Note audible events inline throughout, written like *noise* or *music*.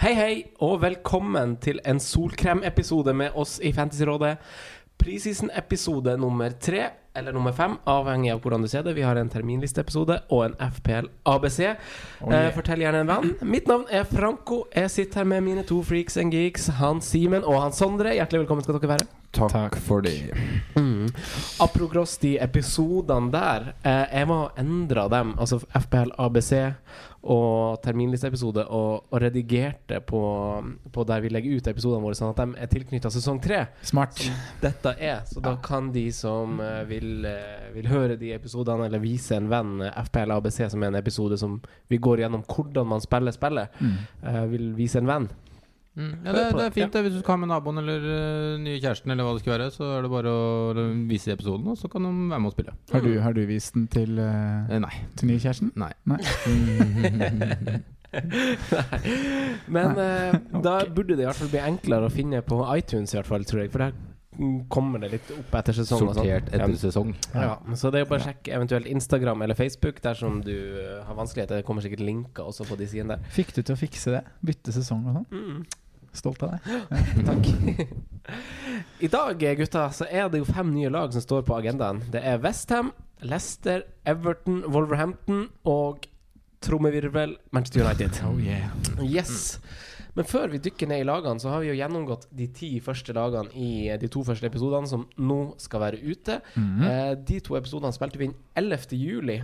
Hei, hei, og velkommen til en solkrem-episode med oss i Fantasyrådet. Preseason-episode nummer tre, eller nummer fem, avhengig av hvordan du ser det. Vi har en terminlisteepisode og en FPL ABC. eh, fortell gjerne en venn. Mitt navn er Franco. Jeg sitter her med mine to freaks and geeks, han Simen og han Sondre. Hjertelig velkommen skal dere være. Takk, for det. Mm. Apropos de episodene der. Eh, jeg må endre dem, altså FPL ABC og terminlisteepisode, og, og redigerte på, på der vi legger ut episodene våre, sånn at de er tilknytta sesong tre. Smart. Dette er, så da kan de som eh, vil, eh, vil høre de episodene, eller vise en venn eh, FPL ABC, som er en episode som vi går gjennom hvordan man spiller spillet, Mm. uh, vil vise en venn. Mm. Ja, det, det er fint det. Hvis du skal ha med naboen eller uh, nye kjæresten, eller hva det skal være, så er det bare å vise episoden, og så kan de være med og spille. Har, du, har du vist den til, uh, nei. til nye kjæresten? Nei. Nei. *laughs* Men eh, *laughs* da burde det i hvert fall bli enklere å finne på iTunes, i hvert fall, tror jeg. For der kommer det litt opp etter sesong. sånn. Sortert etter Ja. sesong. Ja, så det er jo bare å sjekke eventuelt Instagram eller Facebook dersom du eh, har vanskeligheter. Det kommer sikkert linker også på de sidene der. Fikk du til å fikse det? Bytte sesong og sånn? Mm. Stolt av deg. *laughs* Takk. I dag, gutta, så er det jo fem nye lag som står på agendaen. Det er Westham, Leicester, Everton, Wolverhampton og trommevirvel Manchester United. Oh yeah. Yes. Men før vi dykker ned i lagene, så har vi jo gjennomgått de ti første lagene i de to første episodene som nå skal være ute. Mhm. Eh, de to episodene spilte vi inn 11. juli.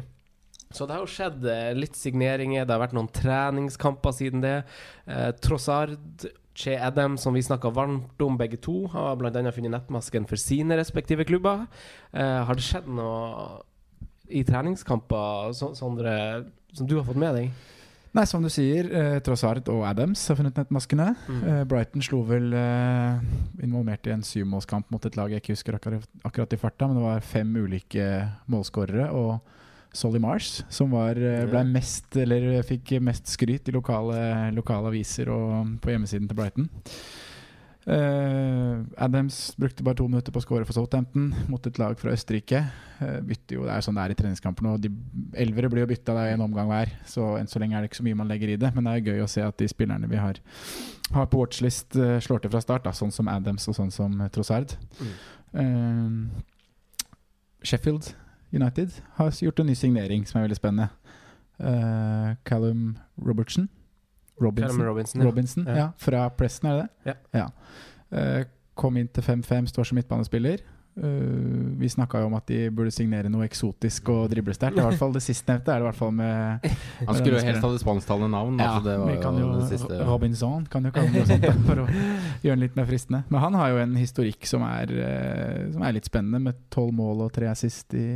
Så det har jo skjedd eh, litt signeringer. Det har vært noen treningskamper siden det. Eh, Trossard, Che Adam, som vi snakka varmt om begge to, har bl.a. funnet nettmasken for sine respektive klubber. Eh, har det skjedd noe i treningskamper, Sondre, som du har fått med deg? Nei, som du sier, eh, Trossard og Adams har funnet nettmaskene. Mm. Eh, Brighton slo vel eh, involvert i en syvmålskamp mot et lag jeg ikke husker akkurat, akkurat i farta, men det var fem ulike målskårere. Og Solly Mars, som var, eh, ble mest, eller fikk mest skryt i lokale, lokale aviser og på hjemmesiden til Brighton. Eh, Adams brukte bare to minutter på å skåre for Southampton mot et lag fra Østerrike. Uh, jo, Det er sånn det er i treningskamper nå. De Elvere blir jo bytta, en omgang hver. Så enn så lenge er det ikke så mye man legger i det. Men det er gøy å se at de spillerne vi har, har på watchlist, uh, slår til fra start. Da, sånn som Adams og sånn som Trossard. Eh, Sheffield United har gjort en ny signering som er veldig spennende. Callum Robertson. Robinson. Robinson, ja. Robinson ja. Ja. Fra Preston, er det det? Ja. Uh, kom inn til 5-5, står som midtbanespiller. Uh, vi snakka jo om at de burde signere noe eksotisk og driblesterkt. I hvert fall Det sistnevnte er det i hvert fall med *laughs* Han skulle jo helst ha det spansktalende navn. ja, altså det var vi kan jo, det siste. Robinson kan jo kalle det noe sånt da, for å gjøre den litt mer fristende. Men han har jo en historikk som er, eh, som er litt spennende, med tolv mål og tre assist i,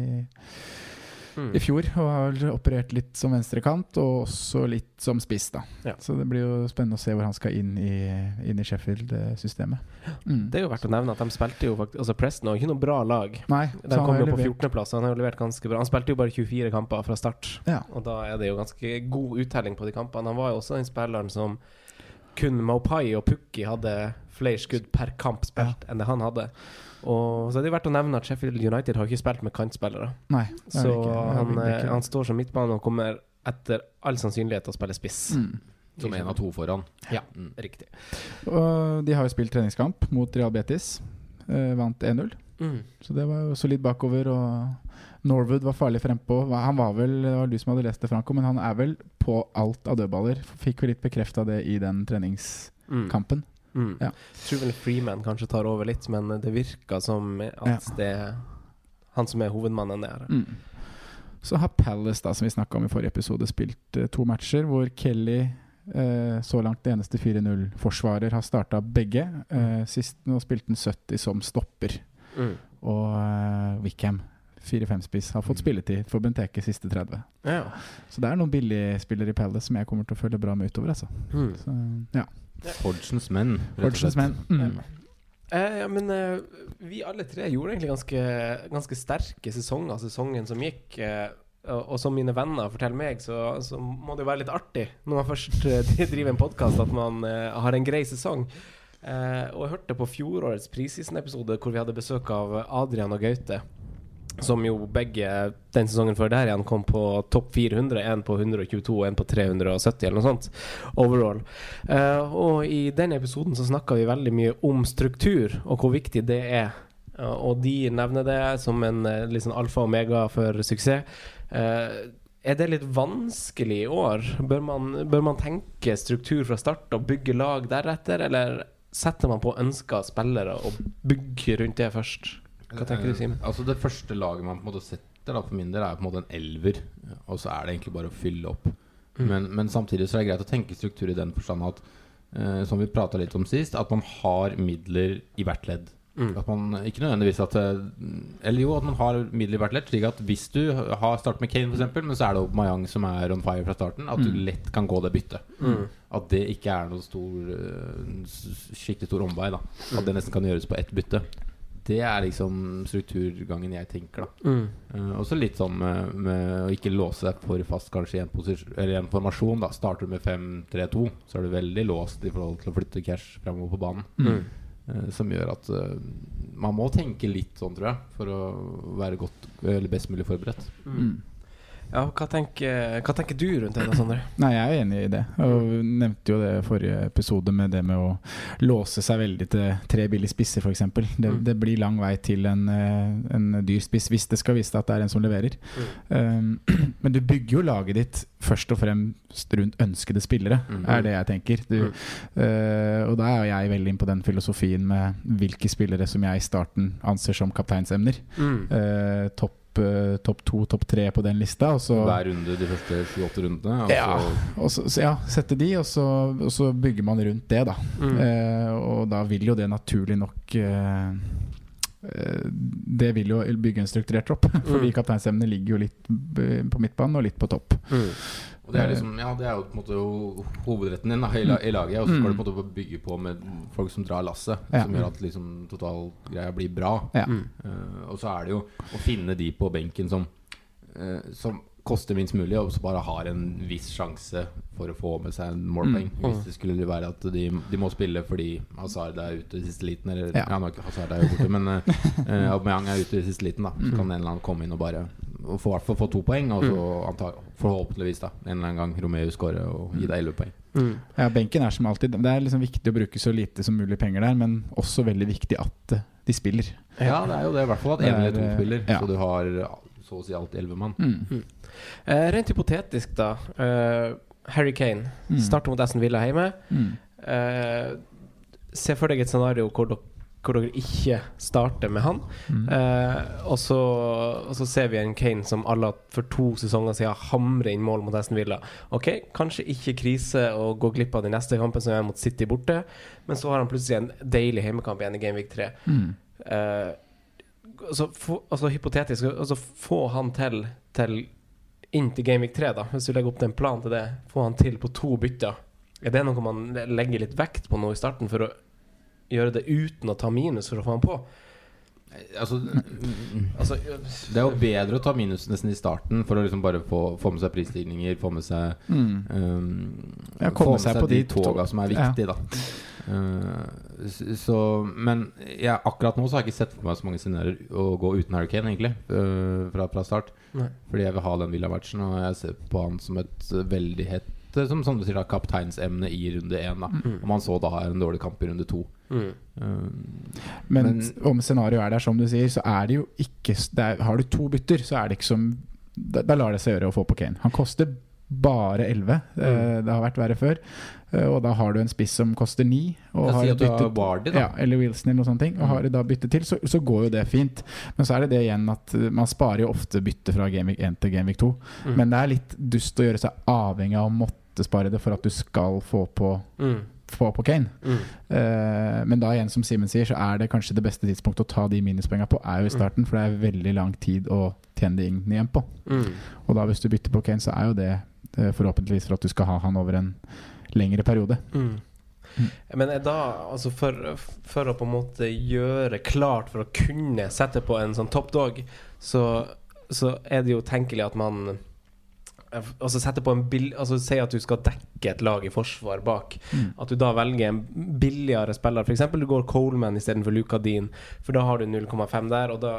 Mm. i fjor. Og har operert litt som venstrekant, og også litt som spiss, da. Ja. Så det blir jo spennende å se hvor han skal inn i, inn i Sheffield-systemet. Mm. Det er jo verdt å nevne at de spilte jo faktisk Altså Preston har ikke noe bra lag. Nei, De kom jo på 14.-plass. Han har jo levert ganske bra. Han spilte jo bare 24 kamper fra start, Ja. og da er det jo ganske god uttelling på de kampene. Han var jo også den spilleren som kun Mopai og Pukki hadde flere skudd per kamp spilt enn det han hadde. Og så er det verdt å nevne at Sheffield United har ikke spilt med kantspillere. Nei, Så ikke. Han, eh, han står som midtbane og kommer etter all sannsynlighet til å spille spiss. Mm. Som en av to foran. Ja, Mm. riktig. Og de har jo spilt treningskamp mot Real Betis. Eh, vant 1-0. Mm. Så det var jo solid bakover. Og Norwood var farlig frempå. Han var vel, Det var du som hadde lest det, Franco, men han er vel på alt av dødballer. Fikk vi litt bekrefta det i den treningskampen. Mm. Ja. Tror vel Freeman kanskje tar over litt, men det virker som at Ja. det er han som er hovedmannen der. Mm. Så har Palace, da, som vi snakka om i forrige episode, spilt uh, to matcher hvor Kelly uh, så langt det eneste 4-0-forsvarer har starta begge. Uh, sist nå spilte han 70 som stopper. Mm. Og uh, Wickham, 4-5-spiss, har fått spilletid for Benteke siste 30. Ja. Så det er noen billigspillere i Palace som jeg kommer til å følge bra med utover. Altså. Mm. Så, ja. Fordsens menn, Fordsens menn. Mm. Eh, ja, men eh, vi alle tre gjorde egentlig ganske, ganske sterke sesonger sesongen som gikk. Eh, og, og som mine venner forteller meg, så, så må det jo være litt artig når man først eh, *laughs* driver en podkast, at man eh, har en grei sesong. Eh, og jeg hørte på fjorårets Prisisen-episode hvor vi hadde besøk av Adrian og Gaute. Som jo begge den sesongen før der igjen kom på topp 400. En på 122 og en på 370, eller noe sånt. Overall. Uh, og i den episoden så snakka vi veldig mye om struktur, og hvor viktig det er. Uh, og de nevner det som en uh, liksom alfa og omega for suksess. Er det litt vanskelig i år? Bør man, bør man tenke struktur fra start og bygge lag deretter, eller setter man på ønska spillere og bygger rundt det først? Hva tenker du, Simen? Eh, Altså Det første laget man på en måte setter, da for min del, er på en måte en elver. Og så er det egentlig bare å fylle opp. Mm. Men, men samtidig så er det greit å tenke struktur i den forstand at eh, Som vi prata litt om sist, at man har midler i hvert ledd. Mm. At man ikke nødvendigvis at eh, Eller jo, at man har midler i hvert ledd. Slik at hvis du har startet med Kane, f.eks., men så er det Mayang som er on fire fra starten, at du lett kan gå det byttet. Mm. At det ikke er noen stor eh, skikkelig stor omvei. da At det nesten kan gjøres på ett bytte. Det er liksom strukturgangen jeg tenker, da. Mm. Uh, og så litt sånn med, med å ikke låse deg for fast kanskje i en, posisjon- eller en formasjon. da Starter du med 5-3-2, så er du veldig låst i forhold til å flytte cash framover på banen. Mm. Uh, som gjør at uh, man må tenke litt sånn, tror jeg, for å være godt eller best mulig forberedt. Mm. Ja, hva tenker, hva tenker du rundt det, da, Sondre? Nei, jeg er enig i det. Og nevnte jo det i forrige episode med det med å låse seg veldig til tre billige spisser, f.eks. Det, Mm. det blir lang vei til en, eh, en dyr spiss hvis det skal vise deg at det er en som leverer. Um, *clears throat* men du bygger jo laget ditt først og fremst rundt ønskede spillere, Mm. er det jeg tenker. Du, Mm. eh, og da er jeg veldig inn på den filosofien med hvilke spillere som jeg i starten anser som kapteinsemner. Mm. Eh, topp top topp to, topp tre på den lista. Og så, Hver runde de første 7-8 rundene. Og Ja. så og så, så ja, sette de, og så, og så bygger man rundt det, da. Mm. Eh, og da vil jo det naturlig nok eh, eh, Det vil jo bygge en strukturert tropp. *laughs* Fordi Mm. kapteinsemnene ligger jo litt på midtbanen og litt på topp. Mm. Og det er liksom Ja, det er jo på en måte hovedretten din da, i, i laget. Og så skal du på en måte bygge på med folk som drar lasset, Ja. som gjør at liksom totalgreia blir bra. Ja. Mm. Eh, og så er det jo å finne de på benken som uh, Som koster minst mulig, og som bare har en viss sjanse for å få med seg en målpoeng. Mm. Hvis det skulle være at de, de må spille fordi Hazard er ute i siste liten. Eller Ja. ja, Hazard er jo borte, men uh, Aubameyang er ute i siste liten. da Mm. Så kan en eller annen komme inn og bare og få, hvert fall få to poeng, og så anta, forhåpentligvis da en eller annen gang Romeo skåre og gi deg elleve poeng. Mm. Ja, benken er som alltid Det er liksom viktig å bruke så lite som mulig penger der, men også veldig viktig at eh, de spiller. Ja, det er jo det. I hvert fall at én eller er, to spiller. ja. Så du har så å si alltid elleve mann. Mm. Eh, rent hypotetisk, da. Eh, Harry Kane Mm. starter mot Aston Villa hjemme. Mm. Eh, se for deg et scenario hvor dere, hvor dere ikke starter med han. Mm. Eh, og, så, og så ser vi en Kane som alle for to sesonger siden hamrer inn mål mot Aston Villa. Ok, Kanskje ikke krise å gå glipp av den neste kampen, som er mot City borte, men så har han plutselig en deilig hjemmekamp igjen i Gameweek 3. Mm. Eh, altså, få, altså hypotetisk altså, Få han til, til inn til Gameweek 3, da hvis du legger opp en plan til det. Få han til på to bytter. Er det noe man legger litt vekt på nå i starten for å gjøre det uten å ta minus for å få han på? Altså, Altså, det er jo bedre å ta minus nesten i starten for å liksom bare få, få med seg prisstigninger, få med seg Mm. um, Ja, Få med seg seg på de toga som er viktige, da. Uh, så, men ja, akkurat nå så har jeg ikke sett for meg så mange scenarioer å gå uten Harry Kane, egentlig, uh, fra, fra start. Nei. Fordi jeg vil ha den Villa-matchen, og jeg ser på han som et veldig hett uh, Som, som du sier, da, kapteinsemne i runde én. Mm. Om han så da har en dårlig kamp i runde to. mm. Um, Men, Men- om scenarioet er der, som du sier, så er det jo ikke det er, Har du to bytter, så er det ikke som Da, da lar det seg gjøre å få på Kane. Han koster bare 11. Mm. det har vært verre før. Eh, og da har du en spiss som koster 9. Og har sier byttet, da. Ja, eller Wilson eller noe sånt. ting, Og Mm. har du da byttet til, så, så går jo det fint. Men så er det det igjen at eh, man sparer jo ofte bytte fra Gamevik 1 til Gamevik 2. Mm. Men det er litt dust å gjøre seg avhengig av å måtte spare det for at du skal få på, Mm. få på Kane. Mm. Uh, men da igjen, som Simen sier, så er det kanskje det beste tidspunktet å ta de minuspoengene på, er jo i starten. For det er veldig lang tid å tjene de inn igjen på. Mm. Og da hvis du bytter på Kane, så er jo det uh, forhåpentligvis for at du skal ha han over en lengre periode. Mm. Men er da, altså for, for å på en måte gjøre klart for å kunne sette på en sånn top dog, så, så er det jo tenkelig at man Altså sette på en bill, altså Si at du skal dekke et lag i forsvar bak. Mm. At du da velger en billigere spiller. F.eks. du går Coleman istedenfor Luca Dean, for da har du 0,5 der. Og da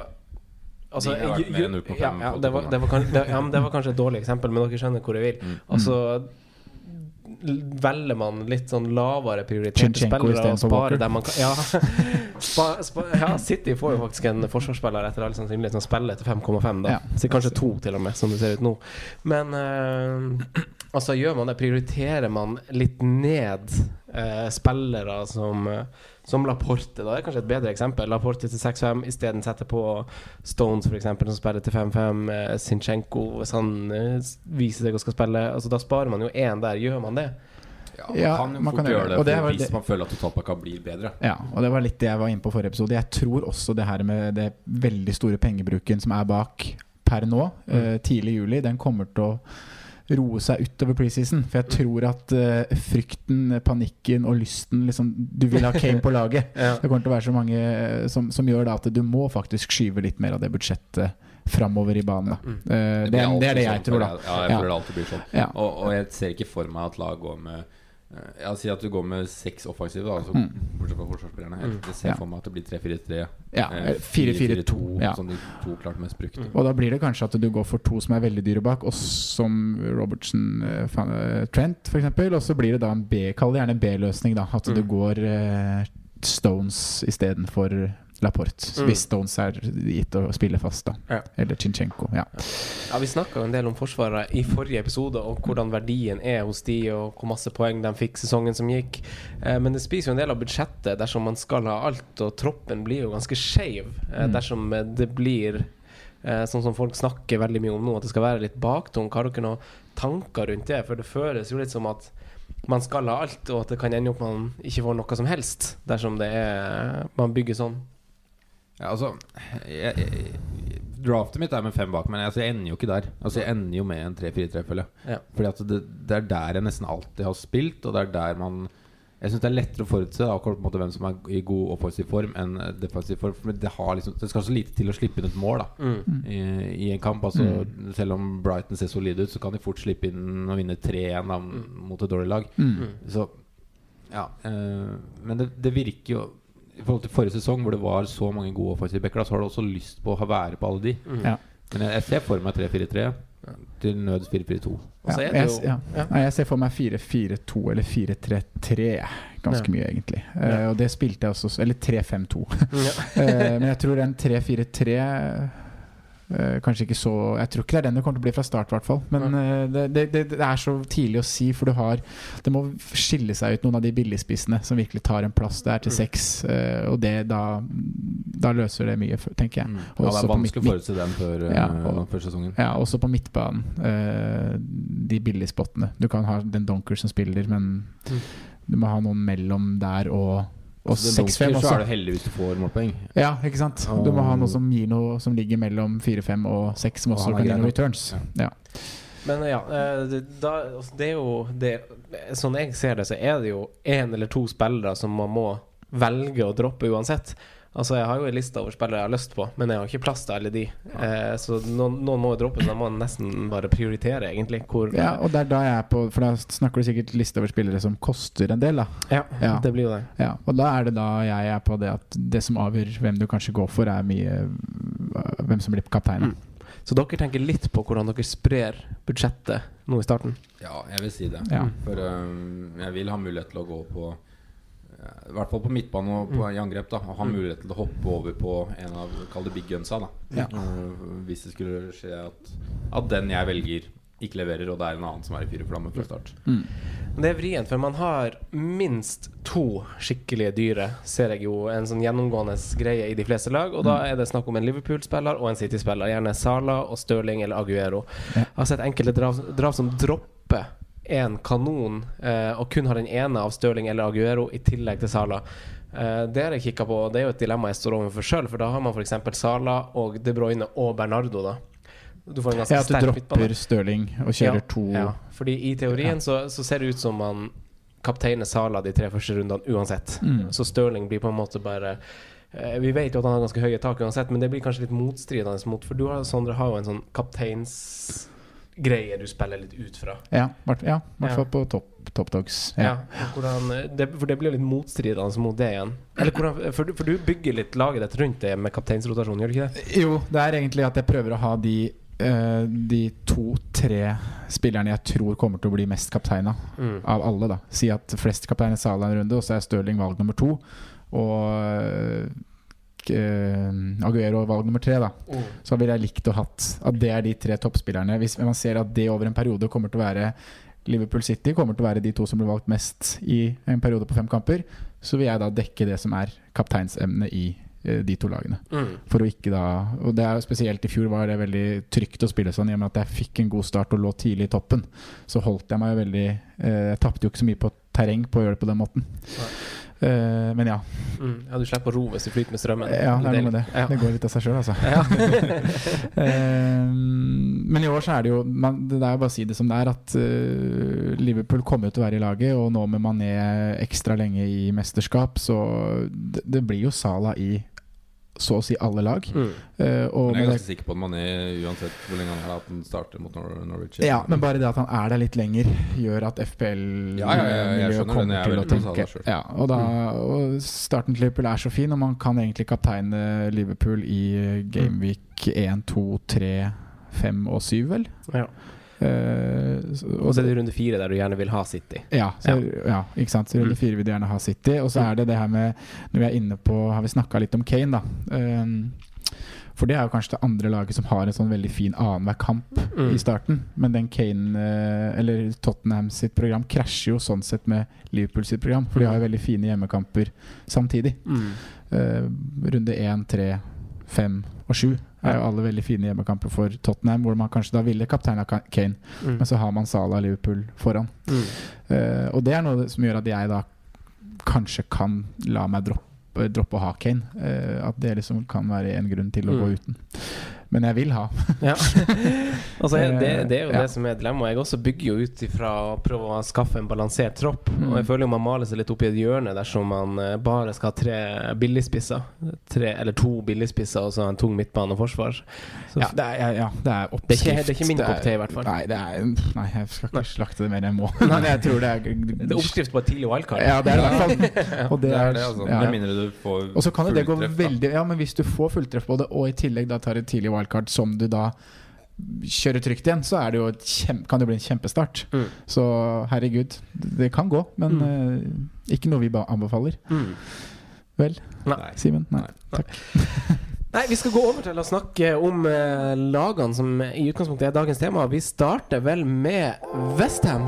Altså, De har vært ju- mer enn ju- 0,5 ja, ja, det, var, det, var kanskje, det, ja, men det var kanskje et dårlig eksempel, men dere skjønner hvor jeg vil. Mm. Altså velger man litt sånn lavere prioriterte spillere og sparer dem man kan ja. *laughs* Spa, spa, ja, City får jo faktisk en forsvarsspiller etter all sannsynlighet som spiller til 5,5, da. Så kanskje to, til og med, som det ser ut nå. Men uh, altså, gjør man det? Prioriterer man litt ned eh, spillere som eh, som Laporte, da det er kanskje et bedre eksempel. Laporte til 6-5, isteden setter på Stones, f.eks., som spiller til 5-5. Eh, Sinchenko, hvis han eh, viser seg å skal spille. Altså, da sparer man jo én der. Gjør man det? Ja, man Ja, kan jo man fort kan gjøre det. det, hvis det- man føler at totalpakka blir bedre. Ja, og det var litt det jeg var inne på forrige episode. Jeg tror også det her med det veldig store pengebruken som er bak per nå, eh, tidlig i juli, den kommer til å roe seg utover preseason. For jeg tror at uh, frykten, panikken og lysten liksom, Du vil ha Kane på laget. *laughs* Ja. Det kommer til å være så mange eh, som, som gjør da at du må faktisk skyve litt mer av det budsjettet framover i banen. Mm. Uh, det, det, er, det er det jeg sånn, tror, da. Ja, jeg føler det alltid blir sånn. Ja. Og, og jeg ser ikke for meg at lag går med eh, Ja, Si at du går med seks offensive, da, altså, Mm. bortsett fra forsvarsspillerne. Jeg, ser Ja. for meg at det blir 3-4-3. Ja, eh, 4-4-2. Ja. Som de to klart mest brukte. Og da blir det kanskje at du går for to som er veldig dyre bak, og som Robertson, uh, eh, Trent f.eks. Og så blir det da en B, kall det gjerne en B-løsning, da. At du Mm. går uh, Stones istedenfor Laporte. Mm. Hvis Stones er gitt å spille fast, da. Ja. Eller Chinchenko. Ja. Ja, Vi snakka en del om Forsvaret i forrige episode, og hvordan verdien er hos de, og hvor masse poeng de fikk sesongen som gikk. Eh, men det spiser jo en del av budsjettet dersom man skal ha alt, og troppen blir jo ganske skeiv eh, Mm. dersom eh, det blir eh, sånn som folk snakker veldig mye om nå, at det skal være litt baktung. Har dere noen tanker rundt det? For det føles jo litt som at man skal ha alt, og at det kan ende opp man ikke får noe som helst dersom det er man bygger sånn. Ja, altså jeg, jeg, Draftet mitt er med fem bak, men altså, jeg ender jo ikke der. Altså Jeg ender jo med en 3-4-3-følge. Ja. Fordi at det, det er der jeg nesten alltid har spilt, og det er der man Jeg syns det er lettere å forutse akkurat på en måte hvem som er i god offensiv form enn eh, defensiv form. For det, har liksom, det skal så lite til å slippe inn et mål da Mm. i, i en kamp. Altså Selv om Brighton ser solide ut, så kan de fort slippe inn og vinne 3-1 da, mot et dårlig lag. Mm. Så ja Øh, Men det, det virker jo I forhold til forrige sesong, hvor det var så mange gode offensive backer, så har du også lyst på å ha være på alle de. Mm. Ja. Men jeg, jeg ser for meg 3-4-3 til nøds 4-4-2. Ja, jeg, ja. ja. Nei, jeg ser for meg 4-4-2 eller 4-3-3 ganske Ja. mye, egentlig. Uh, og det spilte jeg også Eller 3-5-2. Ja. *laughs* Eh, men jeg tror den 3-4-3 eh, Kanskje ikke så Jeg tror ikke det er den det kommer til å bli fra start, i hvert fall. Men eh, det, det, det, er så tidlig å si, for du har Det må skille seg ut noen av de billigspissene som virkelig tar en plass der til Mm. seks. eh, og det da Da løser det mye, tenker jeg. Mm. Ja, det er vanskelig å forutse den før, eh, Ja, og- før sesongen. Ja, også på midtbanen. eh, de billigspottene. Du kan ha den Donker som spiller, men Mm. du må ha noen mellom der og og Altså, 6-5 dunker, Så også. er du heldig hvis du får målpoeng. Ja, ikke sant? Du må ha noe som gir noe som ligger mellom 4-5 og 6, som Og også kan gi noe returns. Ja. Men ja, eh, da, det er jo det, Sånn jeg ser det, så er det jo én eller to spillere som man må velge å droppe uansett. Altså Jeg har jo en liste over spillere jeg har lyst på, men jeg har ikke plass til alle de. Eh, så noen, noen må jo droppe, så da må man nesten bare prioritere, egentlig. Hvor ja, og det er da jeg er på For da snakker du sikkert liste over spillere som koster en del, da. Ja, Ja. det blir jo det. Ja, og da er det da jeg er på det at det som avgjør hvem du kanskje går for, er mye øh, hvem som blir kaptein. Mm. Så dere tenker litt på hvordan dere sprer budsjettet nå i starten? Ja, jeg vil si det. Ja. For um, jeg vil ha mulighet til å gå på I hvert fall på midtbane og på, i angrep. da Og ha mulighet til å hoppe over på en av Kall det big gunsa. da Ja. Uh, Hvis det skulle skje at, at den jeg velger, ikke leverer, og det er en annen som er i fire flammer fra start. Mm. Det er vrient, for man har minst to skikkelige dyre, ser jeg jo en sånn gjennomgående greie i de fleste lag. Og da er det snakk om en Liverpool-spiller og en City-spiller. Gjerne Sala og Stirling eller Aguero. Ja. Jeg har sett enkelte drav, drav som dropper en kanon eh, og kun har den ene av Stirling eller Aguero i tillegg til Sala. Eh, det har jeg kikka på, og det er jo et dilemma jeg står overfor sjøl, for da har man f.eks. Sala og De Bruyne og Bernardo, da. Du får en ganske Ja, at du sterk midtbane. dropper Stirling og kjører Ja, to Ja, fordi i teorien så, så ser det ut som man kapteiner Sala de tre første rundene uansett. Mm. Så Stirling blir på en måte bare eh, Vi vet jo at han har ganske høye tak uansett, men det blir kanskje litt motstridende mot For du har, Sondre, har jo en sånn greier du spiller litt ut fra. Ja, hvert ja, hvert Ja. fall på topp top dogs. Ja. Ja. Hvordan, det, for det blir litt motstridende mot det igjen. Eller hvordan, for, du- for du bygger litt laget ditt rundt det med kapteinsrotasjon, gjør du ikke det? Jo, det er egentlig at jeg prøver å ha de uh, de to-tre spillerne jeg tror kommer til å bli mest kaptein av. Mm. Av alle, da. Si at flest kaptein er Salah en runde, og så er Stirling valg nummer to. Og eh, Aguero valg nummer tre, da. Mm. Så ville jeg likt å hatt at det er de tre toppspillerne. Hvis man ser at det over en periode kommer til å være Liverpool City kommer til å være de to som blir valgt mest i en periode på fem kamper, så vil jeg da dekke det som er kapteinsemnet i eh, de to lagene. Mm. For å ikke da Og det er jo spesielt i fjor var det veldig trygt å spille sånn, i og med at jeg fikk en god start og lå tidlig i toppen. Så holdt jeg meg jo veldig eh, Jeg tapte jo ikke så mye på terreng på å gjøre det på den måten. Nei. Eh, men ja. Mm. Ja, du slipper å ro hvis du flyter med strømmen. Ja, det er noe med det. Ja. Det går litt av seg sjøl, altså. Ja. uh, *laughs* men i år så er det jo man, Det er jo bare å si det som det er, at uh, Liverpool kommer jo til å være i laget, og nå med Mané ekstra lenge i mesterskap, så det, det blir jo Sala i så å si alle lag. Mm. Uh, og Men jeg er ganske sikker på at man er uansett hvor lenge han er, at han starter mot Nor Norwich. Ja, men bare det at han er der litt lenger, gjør at Ja, ja, ja, FPL-miljøet kommer er til å av tenke ja, og, da, og starten til Liverpool er så fin, og man kan egentlig kapteine Liverpool i Gameweek 1, 2, 3, 5 og 7, vel? Ja. Eh, Og så er det runde fire der du gjerne vil ha City. ja, så, ja. ikke sant. Så runde Mm. fire vil du gjerne ha City. Og så Mm. er det det her med Når vi er inne på Har vi snakka litt om Kane, da. Um, for det er jo kanskje det andre laget som har en sånn veldig fin annenhver kamp Mm. i starten. Men den Kane, eh, eller Tottenham sitt program, krasjer jo sånn sett med Liverpool sitt program. For de har jo veldig fine hjemmekamper samtidig. Mm. Eh, runde én, tre, fem og sju er jo alle veldig fine hjemmekamper for Tottenham, hvor man kanskje da ville kapteina Ka- Kane, Mm. men så har man Salah Liverpool foran. Mm. Uh, og det er noe som gjør at jeg da kanskje kan la meg droppe, droppe å ha Kane. Uh, at det liksom kan være en grunn til å Mm. gå uten. Men jeg vil ha. Ja. *laughs* altså, det, det er jo Ja. det som er dilemmaet. Jeg også bygger jo ut ifra å prøve å skaffe en balansert tropp. Mm. Og jeg føler jo man maler seg litt opp i et hjørne dersom man eh, bare skal ha tre billigspisser. Tre, eller to billigspisser og så en tung midtbane og forsvar. Så, Ja, det er, ja, ja, det er Det er ikke- det er ikke min kopp te, i hvert fall. Nei, det er, nei, jeg skal ikke Nei. slakte det mer enn jeg må. *laughs* Nei, jeg tror det er det er oppskrift på et tidlig wildcard. Ja, det er det i hvert fall. *laughs* Og Det det er det, altså. ja. Med mindre du får Og så kan det gå fulltreff, veldig Ja, men hvis du får fulltreff på det, og i tillegg da tar et tidlig wildcard som du da kjører trygt igjen, så er det jo et kjem, kan det bli en kjempestart. Mm. Så herregud, det kan gå, men eh, ikke noe vi anbefaler. Mm. Vel. Simen? Nei. Takk. *laughs* Nei, vi skal gå over til å snakke om eh, lagene som i utgangspunktet er dagens tema. Vi starter vel med Westham.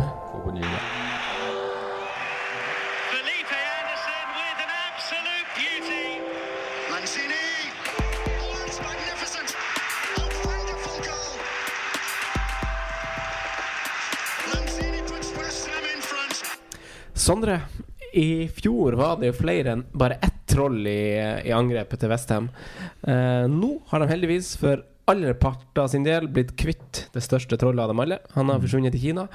Sondre, i fjor var det jo flere enn bare ett troll i, i angrepet til Westham. Eh, nå har de heldigvis for alle parter sin del blitt kvitt det største trollet av dem alle. Han har forsvunnet til Kina.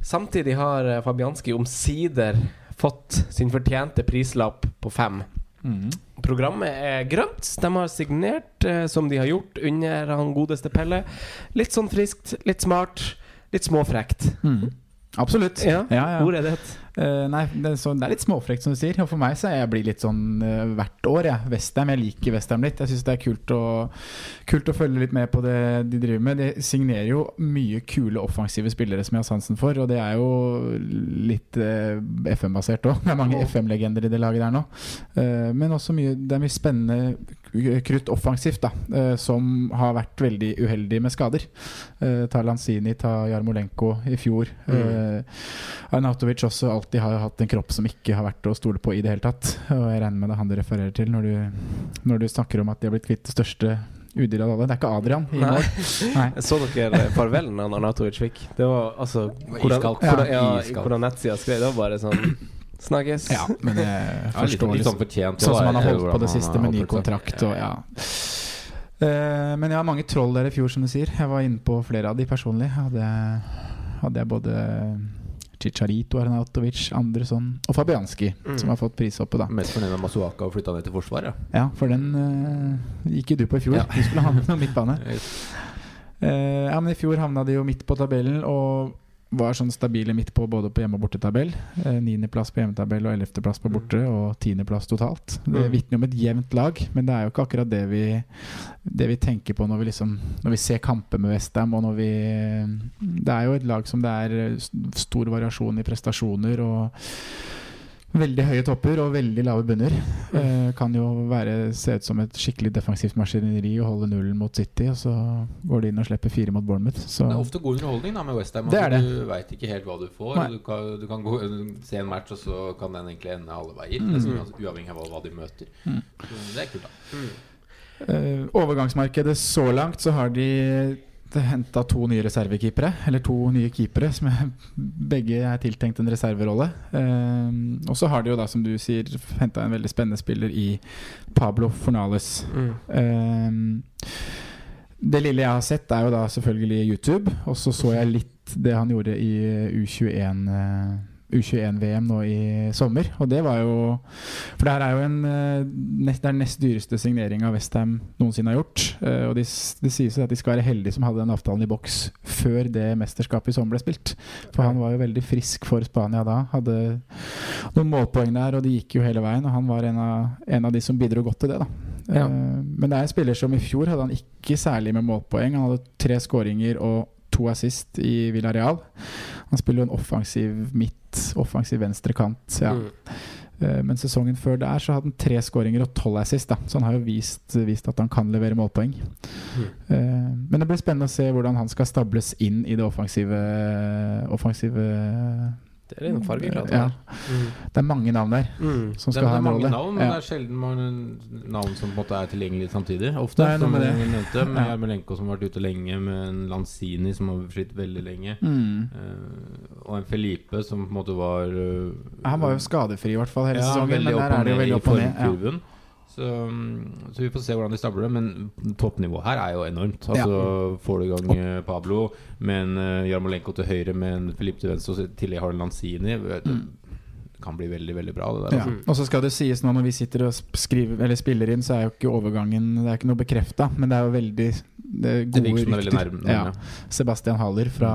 Samtidig har eh, Fabianski omsider fått sin fortjente prislapp på fem. Mm. Programmet er grønt. De har signert eh, som de har gjort under han godeste Pelle. Litt sånn friskt, litt smart, litt småfrekt. Mm. Absolutt. Ja, ja, ja. Hvor er det? Eh, nei, det er, så, det er litt småfrekt, som du sier. Og for meg så jeg blir litt sånn uh, hvert år. Jeg. Westham, jeg liker Westham litt. Jeg syns det er kult å, kult å følge litt med på det de driver med. De signerer jo mye kule offensive spillere som jeg har sansen for, og det er jo litt uh, FM-basert òg. Det er mange FM-legender i det laget der nå. Eh, men også mye, det er mye spennende krutt offensivt, da, eh, som har vært veldig uheldig med skader. Eh, ta Lanzini, ta Jarmolenko i fjor. Mm. Arnautovic også alltid har hatt en kropp som ikke har vært å stole på i det hele tatt. Og jeg regner med det er han du refererer til når du, når du snakker om at de har blitt kvitt det største udyret av alle. Det er ikke Adrian i Nei. mål. Så dere farvelen han Arnatovic fikk? Det var altså Hvordan, hvordan, ja, Ja, hvordan nettsida skrev det, var bare sånn Snakkes. Ja, men jeg Ja, litt, forstår litt sånn liksom fortjent. Sånn som han har holdt på det siste med ny kontrakt og ja. Eh, men jeg har mange troll der i fjor, som du sier. Jeg var inne på flere av de personlig. Hadde, hadde jeg både Chicharito, Arnautovic, andre sånn Og Fabianski, Mm. som har fått prishoppet, da. Mest fornøyd med Masuaka og flytta ned til forsvaret. Ja, for den uh, gikk jo du på i fjor. Ja. Du skulle ha med noe midtbane. *laughs* Eh, ja, men I fjor havna de jo midt på tabellen og var sånn stabile midt på både på hjemme- og bortetabell. Eh, Niendeplass på hjemmetabell og ellevteplass på borte, og tiendeplass totalt. Det Mm. vitner om et jevnt lag, men det er jo ikke akkurat det vi, det vi tenker på når vi, liksom, når vi ser kamper med Westham. Det er jo et lag som det er stor variasjon i prestasjoner og veldig høye topper og veldig lave bunner. Eh, kan jo være, se ut som et skikkelig defensivt maskineri og holde nullen mot City, og så går de inn og slipper fire mot Bournemouth. Så Det er ofte god underholdning da med Westham. Det det. Du veit ikke helt hva du får. Du kan, du kan gå, se en match, og så kan den egentlig ende alle veier. Mm. Nesten altså, uavhengig av hva, de møter. Mm. Det er kult, da. Eh, overgangsmarkedet så langt så har de henta to nye reservekeepere. Eller to nye keepere, som er, begge er tiltenkt en reserverolle. Um, og så har de jo da, som du sier, henta en veldig spennende spiller i Pablo Fornales. Mm. Um, det lille jeg har sett, er jo da selvfølgelig YouTube. Og så så jeg litt det han gjorde i U21. eh, U21-VM nå i sommer. Og det var jo For det her er jo en eh, Det er nest dyreste signering av Westham noensinne har gjort. Eh, og det de sies at de skal være heldige som hadde den avtalen i boks før det mesterskapet i sommer ble spilt. For han var jo veldig frisk for Spania da. Hadde noen målpoeng der, og de gikk jo hele veien. Og han var en av, en av de som bidro godt til det, da. Ja. Eh, men det er en spiller som i fjor hadde han ikke særlig med målpoeng. Han hadde tre skåringer og to assist i Villarreal. Han spiller jo en offensiv midt, offensiv venstrekant. Ja. Mm. Eh, Men sesongen før der så hadde han tre skåringer og tolv assist. Da. Så han har jo vist, vist at han kan levere målpoeng. Mm. Men det blir spennende å se hvordan han skal stables inn i det offensive, offensive Det er. Ja. Mm. Det er mange navn der Mm. som Det, ha er- rolle. det er mange navn, men Ja. det er sjelden mange navn som på en måte er tilgjengelige samtidig. Ofte, Det er noe med det. nevnte, med Ja. Jarmolenko som har vært ute lenge, med en Lanzini som har slitt veldig lenge. Mm. Uh, og en Felipe som på en måte var uh, Han var jo skadefri i hvert fall hele ja, sesongen, men der er det jo veldig opp og ned. Ja. Så, mm, så vi får se hvordan de stabler det. Men toppnivået her er jo enormt. Altså Får du i gang eh, Pablo med en uh, Jarmolenko til høyre, med en Filip til venstre, og i tillegg har du Lanzini. Mm. Det kan bli veldig, veldig bra, det der. Ja. Altså. Og så skal det sies nå når vi sitter og skriver, eller spiller inn, så er jo ikke overgangen Det er ikke noe bekrefta, men det er jo veldig det er gode det er veldig rykter. nærme. Ja. Sebastian Haller fra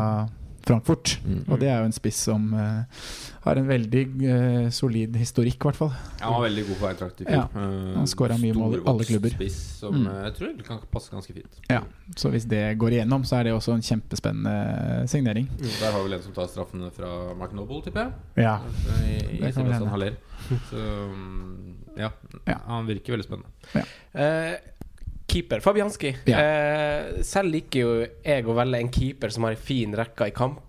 Frankfurt. Mm. Og det er jo en spiss som uh, har en veldig uh, solid historikk, i hvert fall. Han var veldig god for Eintracht i fjor. Ja. Eh, Han skåra mye mål i alle klubber. Spiss som Mm. eh, jeg tror kan passe ganske fint. Ja. Så hvis det går igjennom, så er det også en kjempespennende signering. Der har vi vel en som tar straffene fra Mark Noble, tipper jeg. Ja. I, i Det kan vel hende. Så mm, ja. Ja. Han virker veldig spennende. Eh, keeper Fabianski. Ja. Eh, selv liker jo jeg å velge en keeper som har en fin rekke i kamp,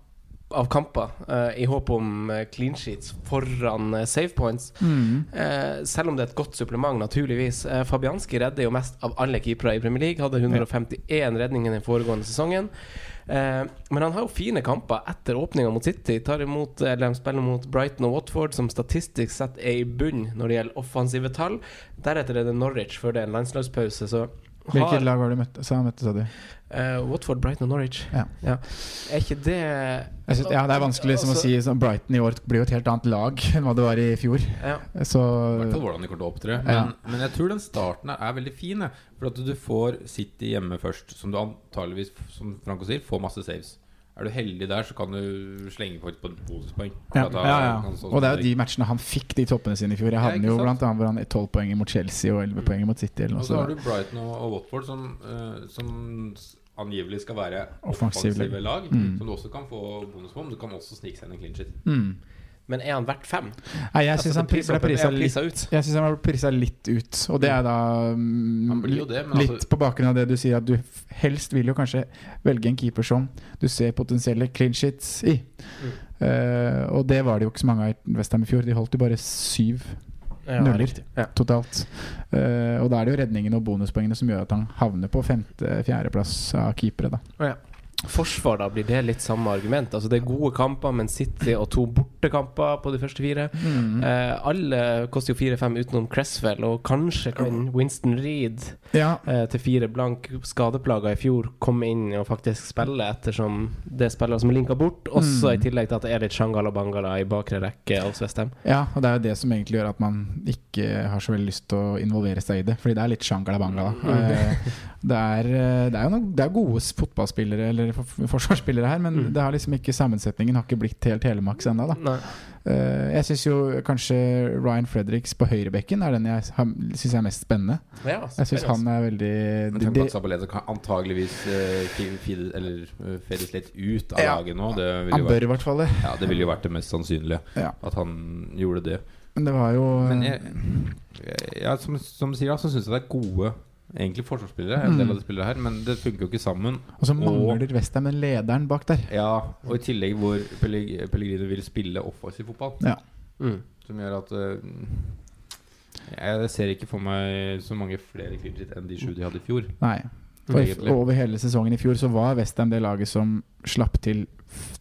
av kamper, eh, i håp om eh, clean sheets foran eh, save points. Mm. Eh, selv om det er et godt supplement, naturligvis. Eh, Fabianski redder jo mest av alle keepere i Premier League. Hadde 151 redninger den foregående sesongen. Eh, men han har jo fine kamper etter åpninga mot City. Tar imot, eller spiller mot Brighton og Watford, som statistisk sett er i bunn når det gjelder offensive tall. Deretter er det Norwich før det er en landslagspause. Så Hvilket lag har du møtt? Sa han møtte, sa du? Uh, Watford, Brighton og Norwich. Ja. Er ikke det Jeg synes, ja, det er vanskelig som å Altså- si sånn, Brighton i år blir jo et helt annet lag *laughs* enn hva det var i fjor. ja. Så I hvert fall hvordan de kommer til å opptre. Men, Ja. men jeg tror den starten er veldig fin. For at du får City hjemme først, som du antageligvis, som Franco sier, får masse saves. Er du heldig der, så kan du slenge på et bonuspoeng. Ja, ja, ja. Og det er jo de matchene han fikk de toppene sine i fjor. Jeg hadde jo blant annet hvor han er 12 poeng mot Chelsea og 11 poeng mot City. Eller Og så har du. Brighton og, og Watford, som, uh, som angivelig skal være Offensive lag. Mm. Som du også kan få bonus på, men du kan også snike seg inn en clean shit. Mm. Men er han verdt fem? Nei, jeg Altså, han ble prisa prisa ut. Jeg synes han ble prisa litt ut, og det er da mm, blir jo det, litt altså- på bakgrunn av det du sier, at du helst vil jo kanskje velge en keeper som du ser potensielle clean shits i. Mm. Uh, og det var det jo ikke så mange av i Westham i fjor. De holdt jo bare syv Ja, nuller. Ja. totalt. Uh, og da er det jo redningen og bonuspoengene som gjør at han havner på femte-fjerdeplass av keepere, da. Ja. Forsvar, da blir det litt samme argument. Altså Det er gode kamper, men City og to bortekamper på de første fire. Eh, alle koster jo fire-fem utenom Cresswell, og kanskje kan Winston Reed Ja, eh, til fire blank skadeplager i fjor komme inn og faktisk spille, ettersom det er spillere som er linka bort. Også Mm. i tillegg til at det er litt Shangala Bangala i bakre rekke av Westham. ja, og det er jo det som egentlig gjør at man ikke har så veldig lyst til å involvere seg i det. Fordi det er litt shangala bangala. Mm. Det er, eh, det er jo noen, det er gode fotballspillere eller forsvarsspillere her, men Mm. det har liksom ikke sammensetningen har ikke blitt helt helmaks ennå. da. Nei. Eh, jeg syns jo kanskje Ryan Fredericks på høyrebekken er den jeg syns er mest spennende. Ja, Jeg syns han er veldig Men tenk på at kan antageligvis uh, fedes litt ut av Ja. laget nå. Det ville Han jo bør i hvert fall det. ja, det ville jo vært det mest sannsynlige. Ja. At han gjorde det. Men det var jo Men jeg, jeg, som, som sier, da, så syns jeg det er gode egentlig forsvarsspillere. En del Mm. av de spillere her Men det funker jo ikke sammen. Og så mangler Westham en lederen bak der. Ja, Og i tillegg hvor Pelleg- Pellegrino vil spille offensiv fotball. Ja. Mm. Som gjør at uh, Jeg ser ikke for meg så mange flere clean sheet enn de sju de hadde i fjor. Nei. For over hele sesongen i fjor så var Westham det laget som slapp til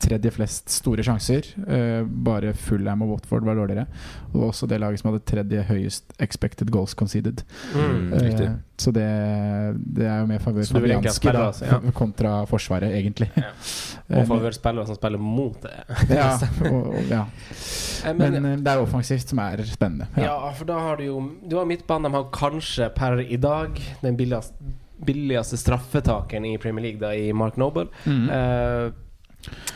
tredje flest store sjanser. Uh, bare Fulham og Watford var dårligere. Og det var også det laget som hadde tredje høyest expected goals conceded. Mm. uh. Så det, det er jo mer favør Fabianski altså, *laughs* kontra Forsvaret, egentlig. Ja. *laughs* Eh, Og favør spillere som spiller mot det. ja, *laughs* og, og, ja. Men Men, det er offensivt som er spennende. ja, for da har du jo Du har midtbanen. De har kanskje per i dag den billigste, billigste straffetakeren i Premier League, da, i Mark Noble. Mhm. Eh,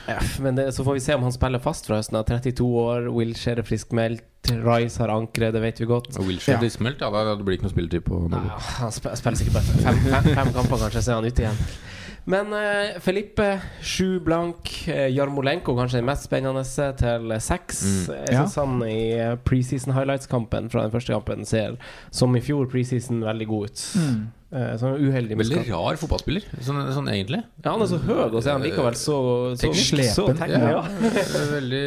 ja, men det, så får vi se om han spiller fast fra høsten. av. 32 år, Wilshere er friskmeldt, Rice har ankeret, det vet vi godt. Og Wilshere Ja. friskmeldt, ja, da det blir ikke noe spilletid på Nei, Ja, han spiller sikkert bare fem, fem, fem kamper, kanskje, så er han ute igjen. Men uh, Felipe, sju blank. Uh, Jarmolenko kanskje den mest spennende til seks. Mm. Jeg Ja. han i eh, preseason highlights-kampen fra den første kampen ser, som i fjor, preseason veldig god ut. Mm. Eh, så han er uheldig Veldig rar fotballspiller, sånn, sånn egentlig. Ja, han er så høy, og så er han likevel så, så, slepen. ja. Det *laughs* veldig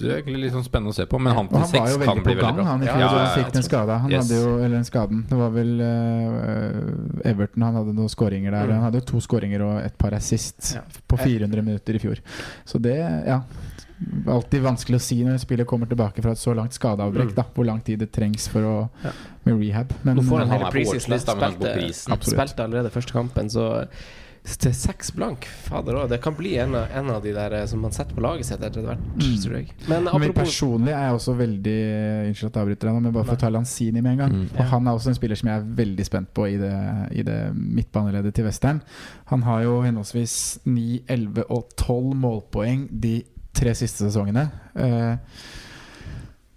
Det er egentlig litt sånn spennende å se på, men han til seks kan bli veldig gang, bra. han Ja, ja, fikk den skada. Han Yes. hadde jo Eller den skaden. Det var vel uh, Everton han hadde noen skåringer der. Mm. Han hadde jo to skåringer og et par assist Ja. på 400 minutter i fjor. Så det, ja Alltid vanskelig å si når en spiller kommer tilbake fra et så langt skadeavbrekk. Mm. Hvor lang tid det trengs for å Ja. med rehab. Men Nå får han han hele men på Spilte, prisen. Spilte allerede første kampen, så til seks blank, fader òg. Det kan bli en av, en av de der eh, som man setter på laget sitt etter hvert, Mm. tror jeg. Men Men personlig er jeg også veldig Unnskyld at jeg avbryter deg men bare for å ta Lanzini med en gang. Mm. Og Han er også en spiller som jeg er veldig spent på i det, i det midtbaneleddet til Western. Han har jo henholdsvis 9, 11 og 12 målpoeng de tre siste sesongene. Eh,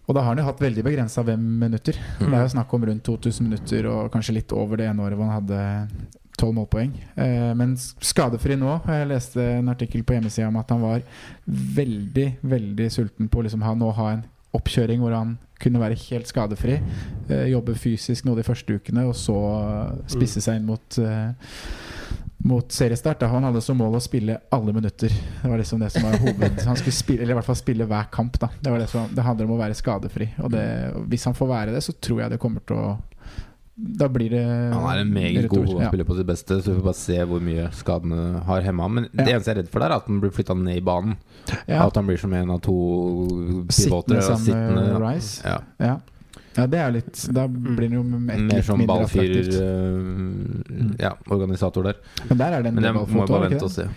og da har han jo hatt veldig begrensa hvem minutter. Mm. Det er jo snakk om rundt 2000 minutter og kanskje litt over det ene året hvor han hadde 12 målpoeng. Eh, men skadefri nå. Jeg leste en artikkel på hjemmesida om at han var veldig, veldig sulten på å liksom ha, nå ha en oppkjøring hvor han kunne være helt skadefri. Eh, jobbe fysisk nå de første ukene, og så spisse seg inn mot mot seriestart. Han hadde som mål å spille alle minutter. Det var liksom det som var hoved Han skulle spille, eller i hvert fall spille hver kamp. Da. Det, var det, som, det handler om å være skadefri. Og det, hvis han får være det, så tror jeg det kommer til å Da blir det Han er en meget god retur. ja. på sitt beste, så vi får bare se hvor mye skadene har hemma. Men det Ja. eneste jeg er redd for, der er at han blir flytta ned i banen. Ja. At han blir som en av to pivoter. Sittende sammen med Rice. Ja. Ja. det er jo litt Da blir det jo et Mer litt som mindre ballfyrer attraktivt. øh, Ja, organisator der. Men der er det en Men jeg må jo bare det vente og se.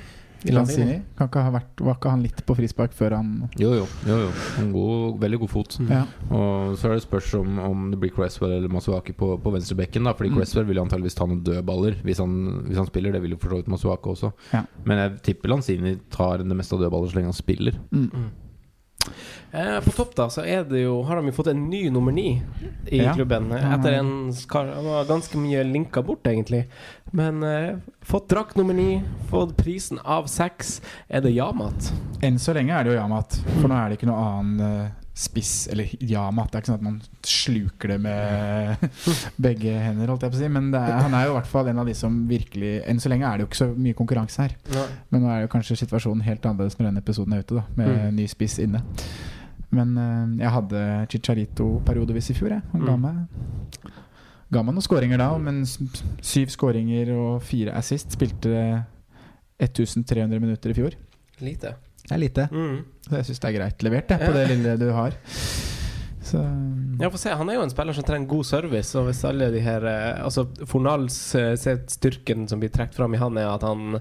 Lanzini. Kan ikke ha vært, var ikke han litt på frispark før han Jo, jo. jo, jo. En god, veldig god fot. Ja. Og så er det spørs om, om det blir Cresswell eller Masuaki på, på venstrebekken. da Fordi Mm. Cresswell vil jo antageligvis ta noen dødballer hvis han, hvis han spiller. Det vil jo for så vidt Masuaki også. Ja. Men jeg tipper Lanzini tar det meste av dødballer så lenge han spiller. Mm. Eh, på topp da så er det jo, har de jo fått en ny nummer ni i Ja. klubben. eh, Etter en skar, Han var ganske mye linka bort, egentlig. Men eh, fått drakt nummer ni, fått prisen av seks. Er det Yamat? Enn så lenge er det jo Yamat. For nå er det ikke noe annen eh, spiss Eller Yamat. Det er ikke sånn at man sluker det med *laughs* begge hender, holdt jeg på å si. Men det er, han er jo i hvert fall en av de som virkelig Enn så lenge er det jo ikke så mye konkurranse her. Men nå er jo kanskje situasjonen helt annerledes når denne episoden er ute, da med Mm. ny spiss inne. Men uh, jeg hadde Chicharito periodevis i fjor, jeg. Han ga Mm. meg Ga meg noen skåringer da, men syv skåringer og fire assist. Spilte 1300 minutter i fjor. Lite. Det er lite. Mm. Så jeg syns det er greit levert, jeg, på Ja. det lille du har. Så Ja, få se. Han er jo en spiller som trenger god service. Og hvis alle de her eh, Altså Fornals eh, styrken som blir trukket fram i han, er at han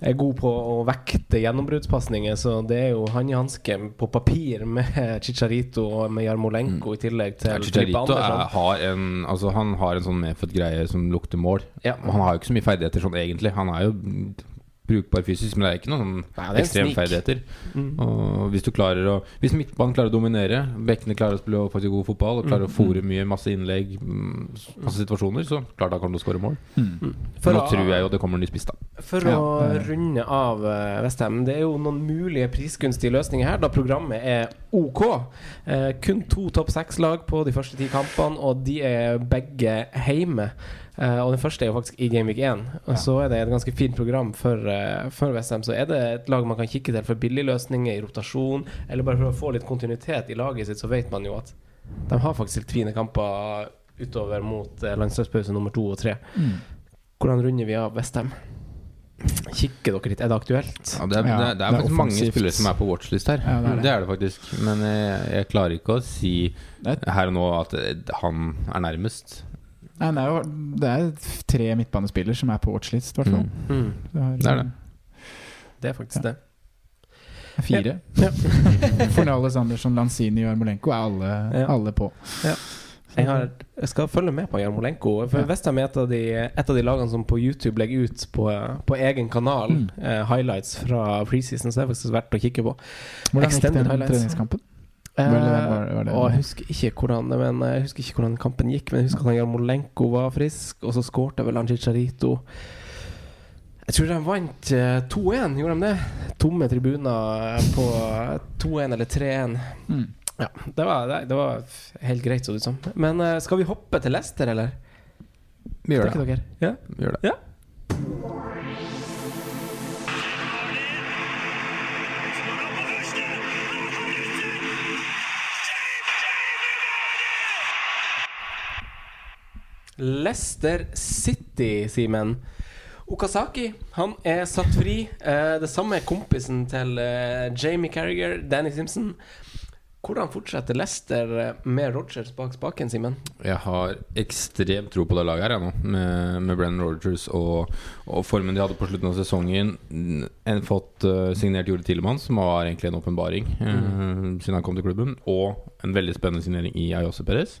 er god på å vekte gjennombruddspasninger, så det er jo han i hanske på papir med Chicharito og med Jarmolenko i tillegg til ja, Chicharito er, har en Altså Han har en sånn medfødt greie som lukter mål. Ja. Og han har jo ikke så mye ferdigheter sånn egentlig. Han er jo brukbar fysisk, men det er ikke noen Nei, er ekstremferdigheter. Mm. Og hvis du klarer å Hvis midtbanen klarer å dominere, bekkene klarer å spille faktisk god fotball og Mm. klarer å fòre mye, masse innlegg, mm, masse situasjoner, så klart da kan du skåre mål. Mm. For Nå å- tror jeg jo det kommer en ny spiss, da. For Ja, å runde av uh, Vestheim, det er jo noen mulige prisgunstige løsninger her, da programmet er OK. Eh, kun to topp seks-lag på de første ti kampene, og de er begge hjemme. Eh, og den første er jo faktisk i Gameweek 1. Og Ja. så er det et ganske fint program for, uh, for Westham. Så er det et lag man kan kikke til for billigløsninger i rotasjon, eller bare for å få litt kontinuitet i laget sitt, så vet man jo at de har faktisk litt fine kamper utover mot uh, landslagspause nummer to og tre. Mm. Hvordan runder vi av Westham? Kikker dere litt? Er det aktuelt? Ja, det, er, Ja, det, er, det det er er faktisk mange spillere som er på watchlist her. Ja, det er det. det er det faktisk. Men jeg, jeg klarer ikke å si er- her og nå at han er nærmest. Nei, det, er jo, det er tre midtbanespillere som er på watchlist, i hvert fall. Mm. Mm, Det er det. det er faktisk det. Fire. Ja. *laughs* Fornales Andersson, Lanzini og Jarmolenko er alle, Ja. alle på. Jeg, har, jeg skal følge med på Jarmolenko. For Ja. Vestheim er et av, de, et av de lagene som på YouTube legger ut på, på egen kanal Mm. eh, highlights fra preseason, så det er faktisk verdt å kikke på. Hvordan gikk den treningskampen? Eh, og jeg husker ikke hvordan men Jeg husker ikke hvordan kampen gikk, men jeg husker at han Jarmolenko var frisk, og så skårte vel han Chicharito. Jeg tror de vant eh, 2-1, gjorde de det? Tomme tribuner på 2-1 eller 3-1. Mm. Ja, det var, det, var helt greit, så det ut som. Men eh, skal vi hoppe til Leicester, eller? Vi gjør Tenker det. dere? Ja? Vi gjør det. Ja. Leicester City, Simen. Okazaki han er satt fri. Eh, det samme er kompisen til eh, Jamie Carriger, Danny Simpson. Hvordan fortsetter Leicester eh, med Rogers bak spaken, Simen? Jeg har ekstremt tro på det laget her, jeg nå. Med, med Brennan Rogers og, og formen de hadde på slutten av sesongen. En fått uh, signert Jule Tillemann, som var egentlig en åpenbaring eh, siden han kom til klubben. Og en veldig spennende signering i Ayose Perez.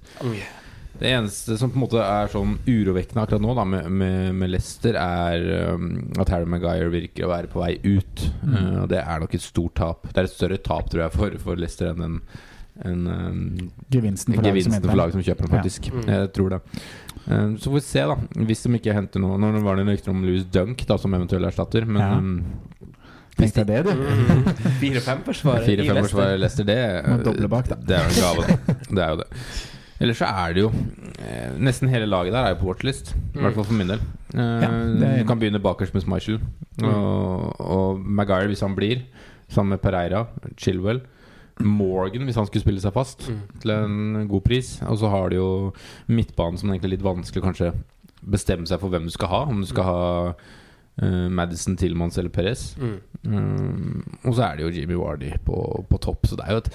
Det eneste som på en måte er sånn urovekkende akkurat nå da med, med, med Leicester, er um, at Harry Maguire virker å være på vei ut. Mm. Uh, og det er nok et stort tap. Det er et større tap, tror jeg, for, for Leicester enn en, en um, Gevinsten for laget som gevinsten for laget som kjøper den, Ja. faktisk. Mm. Jeg tror det. Eh, så får vi se, da. Hvis de ikke henter noe Nå var det rykter om Louis Dunk da som eventuell erstatter, men Ja. um, Tenk deg det, du. *laughs* 4-5 forsvarer i 4-5 Leicester. Leicester, det er jo en gave, da. Det er jo det. Ellers så er det jo eh, Nesten hele laget der er jo på watchlist. I hvert fall for min del. Eh, Ja, er- du kan begynne bakerst med Schmeichel. Og, og Maguire, hvis han blir. Sammen med Pereira, Chilwell. Morgan, hvis han skulle spille seg fast Mm. til en god pris. Og så har du jo midtbanen, som egentlig er litt vanskelig kanskje bestemme seg for hvem du skal ha. Om du skal ha uh, Madison, Tillmans eller Perez. Mm. Um, og så er det jo Jimmy Wardy på, på topp. Så det er jo et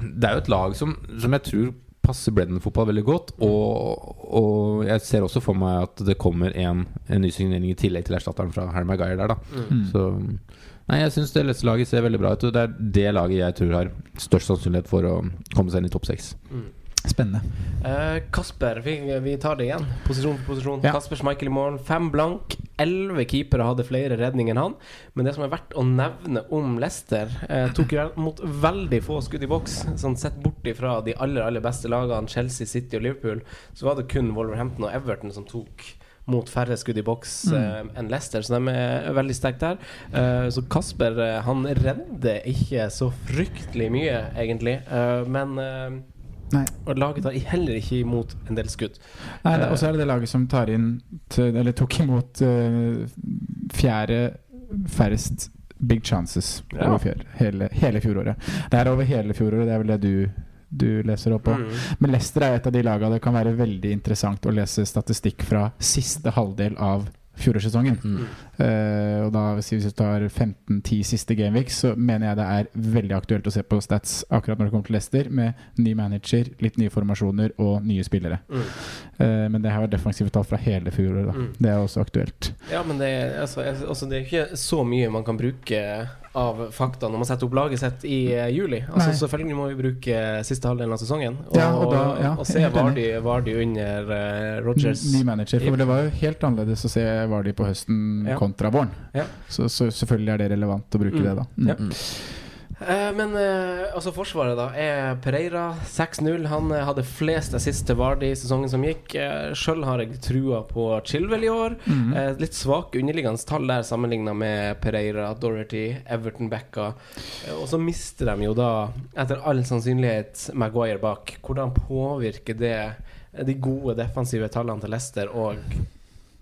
Det er jo et lag som, som jeg tror passer Brennan-fotball veldig godt. Og, og jeg ser også for meg at det kommer en, en ny signering i tillegg til erstatteren fra Harry Maguire der, da. Mm. Så Nei, jeg syns det Leicester-laget ser veldig bra ut. Og det er det laget jeg tror har størst sannsynlighet for å komme seg inn i topp seks. Spennende. Uh, Kasper, vi, vi tar det igjen. Posisjon for posisjon. Ja. Kasper Schmeichel i morgen. Fem blank. Elleve keepere hadde flere redninger enn han. Men det som er verdt å nevne om Leicester, uh, tok mot veldig få skudd i boks. Sånn Sett bort ifra de aller aller beste lagene, Chelsea, City og Liverpool, så var det kun Wolverhampton og Everton som tok mot færre skudd i boks eh, enn Leicester, så de er veldig sterke der. Uh, så Kasper uh, han redder ikke så fryktelig mye, egentlig. Men Nei. og laget tar heller ikke imot en del skudd. Nei, det- Og så er det det laget som tar inn til, Eller tok imot uh, fjerde færrest big chances Ja. over fjor, hele, hele fjoråret. Det er over hele fjoråret, det er vel det du, du leser opp på. Mm. Men Leicester er et av de lagene det kan være veldig interessant å lese statistikk fra siste halvdel av fjorårssesongen. Mm. Uh, og da hvis vi tar 15-10 siste gameweeks, så mener jeg det er veldig aktuelt å se på stats akkurat når det kommer til Leicester, med ny manager, litt nye formasjoner og nye spillere. Mm. Uh, men det her var defensive tall fra hele fjoråret. Mm. Det er også aktuelt. Ja, men det altså, altså, det er ikke så mye man kan bruke av fakta når man setter opp laget sitt i eh, juli. Altså, Nei. selvfølgelig må vi bruke siste halvdelen av sesongen og, Ja, og da- ja, og se. Vardy, Vardy under uh, Rogers. Ny manager. For det var jo helt annerledes å se Vardy på høsten Ja. kontra våren. Ja. Så, så selvfølgelig er det relevant å bruke Mm. det, da. Mm. Eh, men eh, altså Forsvaret, da, er Pereira 6-0. Han eh, hadde flest assist til Vardy i sesongen som gikk. Uh, Sjøl har jeg trua på Chilwell i år. Mm -hmm. litt svake underliggende tall der sammenligna med Pereira, Dorothy, Everton Becka. Og så mister de jo da, etter all sannsynlighet, Maguire bak. Hvordan påvirker det de gode defensive tallene til Leicester, og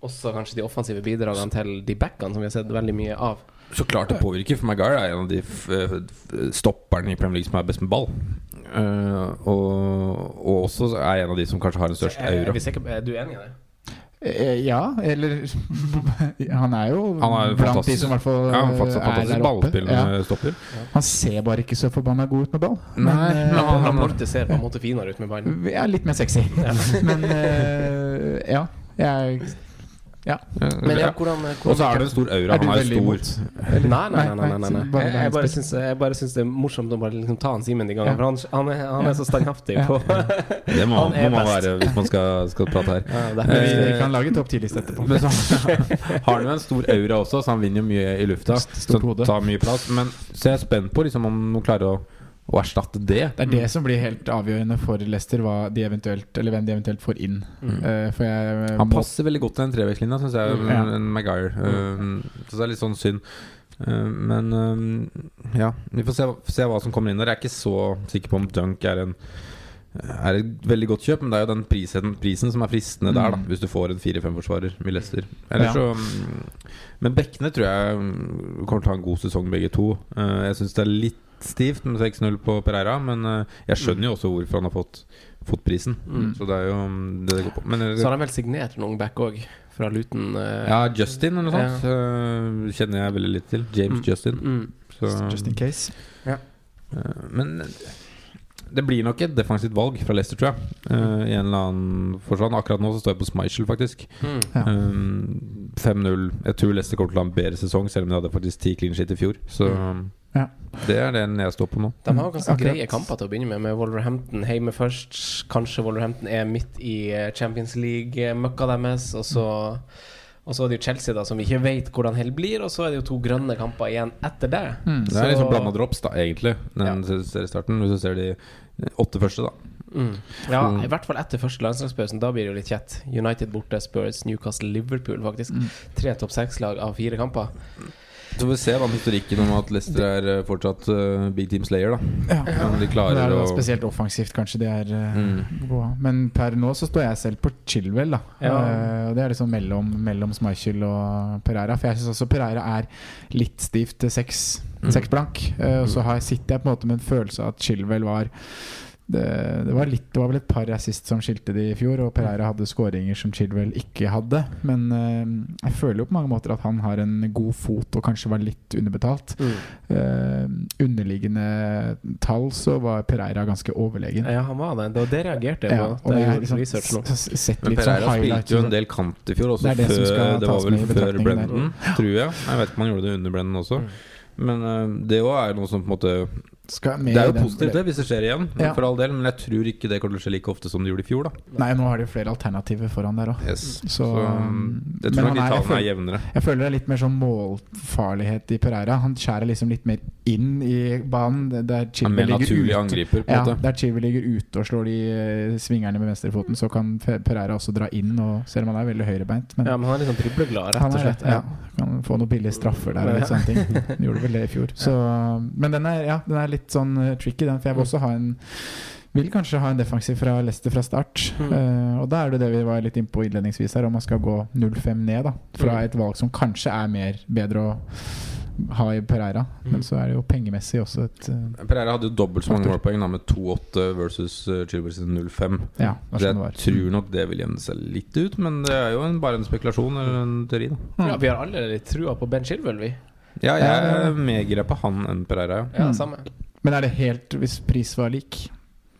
også kanskje de offensive bidragene til de backene, som vi har sett veldig mye av? Så klart det påvirker, for Maguire er en av de f stopperne i Premier League som er best med ball. Uh, og, og også er en av de som kanskje har en størst euro. er, aura. vi er du enig i det? Eh, Ja, eller *laughs* Han er jo Han er blant de som i hvert fall Ja, han er er der oppe. Ja. stopper. Han ser bare ikke så forbanna god ut med ball. Nei, men, men han- han ser på en måte finere ut med ballen. Ja, litt mer sexy. *laughs* Men uh, ja. Jeg Men ja, hvordan, Og så er det en stor aura. Er du Han er veldig stor. imot? Nei, nei, nei. nei, nei, nei. Jeg, bare syns, jeg bare syns det er morsomt å bare liksom ta han Simen i Ja. For han, han, er, han er så standhaftig Ja. på *laughs* Det må, Han må man være hvis man skal, skal prate her. *laughs* ja, vi, vi Eh, kan lage topp ti-liste etterpå. Men så *laughs* har han jo en stor aura også, så han vinner jo mye i lufta. Stort Så tar mye plass. Men så er jeg spent på liksom, om han klarer å, å erstatte det. Det er det som blir helt avgjørende for Leicester, hva de eventuelt, eller hvem de eventuelt får inn. Mm. Uh, for jeg Han må- passer veldig godt til den trevekslinja, syns jeg. Mm. en, En Maguire. Uh, så det er litt sånn synd. Uh, men uh, ja, vi får se, se hva som kommer inn der. Jeg er ikke så sikker på om Dunk er en er et veldig godt kjøp, men det er jo den prisen, prisen som er fristende der, da Mm. hvis du får en 4-5-forsvarer med Leicester. Ja. så mm, Men bekkene tror jeg mm, kommer til å ha en god sesong, begge to. Uh, jeg syns det er litt stivt med 6-0 på Pereira, men uh, jeg skjønner jo også hvorfor han har fått, fått prisen. Mm. Så det er jo mm, det det går på. Men så har han vel signert en ung back òg, fra Luton. eh, ja, Justin eller noe sånt øh, kjenner jeg veldig litt til. James Mm. Justin. Mm. Så, Just in case. Ja. men det blir nok et defensivt valg fra Leicester, tror jeg. Uh, I en eller annen forstand. Akkurat nå så står jeg på Schmeichel, faktisk. Mm. Ja. Um, 5-0. Jeg tror Leicester kommer til å ha en bedre sesong, selv om de hadde faktisk ti clean shit i fjor. Så um, Ja. det er den jeg står på nå. De har ganske Akkurat. greie kamper til å begynne med, med Wolverhampton hjemme først. Kanskje Wolverhampton er midt i eh, Champions League-møkka deres. Og så, og så er det jo Chelsea, da som vi ikke vet hvordan hell blir. Og så er det jo to grønne kamper igjen etter det. Mm. Det er liksom blanda drops, da, egentlig, den seriestarten. Hvis du ser de åtte første, da. Mm. Ja, i hvert fall etter første landslagspausen. Da blir det jo litt kjett. United borte, Spurs, Newcastle, Liverpool, faktisk. Mm. Tre topp seks-lag av fire kamper. Så får vi se da historikken om at Leicester er øh, fortsatt uh, big team slayer, da. Ja. Om de Det er å spesielt offensivt, kanskje de er uh, Mm. gode. Men per nå så står jeg selv på Chilwell, da. Ja. Uh, og det er liksom mellom, mellom Schmeichel og Pereira. For jeg syns også Pereira er litt stivt til seks, Mm. seks blank. Eh, og så har, sitter jeg på en måte med en følelse av at Chilwell var det, det, var litt, det var vel et par assist som skilte de i fjor, og Pereira hadde skåringer som Chilwell ikke hadde. Men uh, jeg føler jo på mange måter at han har en god fot og kanskje var litt underbetalt. Eh, underliggende tall så var Pereira ganske overlegen. Ja, han var det. Det det reagerte jeg Ja, på. det er liksom research nå. Men litt sånn Pereira highlights spilte jo en del kant i fjor, også Det er det som før skal Det var vel før Brennan. Tror jeg. Jeg vet ikke om han gjorde det under Brennan også. Mm. Men uh, det òg er noe som på en måte Det er jo positivt det hvis det skjer igjen, Ja. for all del. Men jeg tror ikke det kommer til å skje like ofte som det gjorde i fjor. da Nei, nå har de flere alternativer foran der òg. yes. Så, Så, um, Jeg tror nok de er- tallene er jevnere. Jeg føler det er litt mer sånn målfarlighet i Pereira. Han skjærer liksom litt mer inn i banen. Der er mer ligger naturlig ute. angriper, på en Ja, måte. der Chiver ligger ute og slår de eh, svingerne med venstrefoten, så kan Pereira også dra inn, og selv om han er veldig høyrebeint. Men Ja, men han er sånn dribleglad, rett og er slett. det. Ja. Kan få noen billige straffer der og litt *laughs* sånne ting. Han Gjorde vel det i fjor. Så, men den er, ja, den er litt sånn eh, tricky, den. For jeg vil også ha en vil kanskje ha en defensiv fra Leicester fra start. Mm. Uh, og da er det det vi var litt innpå innledningsvis her, om man skal gå 0-5 ned. da Fra Mm. et valg som kanskje er mer bedre å ha i Pereira. Mm. Men så er det jo pengemessig også et uh, Pereira hadde jo dobbelt så mange målpoeng med 2-8 versus uh, Chilwell sin 0-5. Ja, Så jeg var. tror nok det vil jevne seg litt ut, men det er jo en, bare en spekulasjon eller en teori, da. Ja, vi har alle litt trua på Ben Chilwell, vi. Ja, jeg er mer gira på han enn Pereira, ja. Ja, Mm. samme. Men er det helt hvis pris var lik?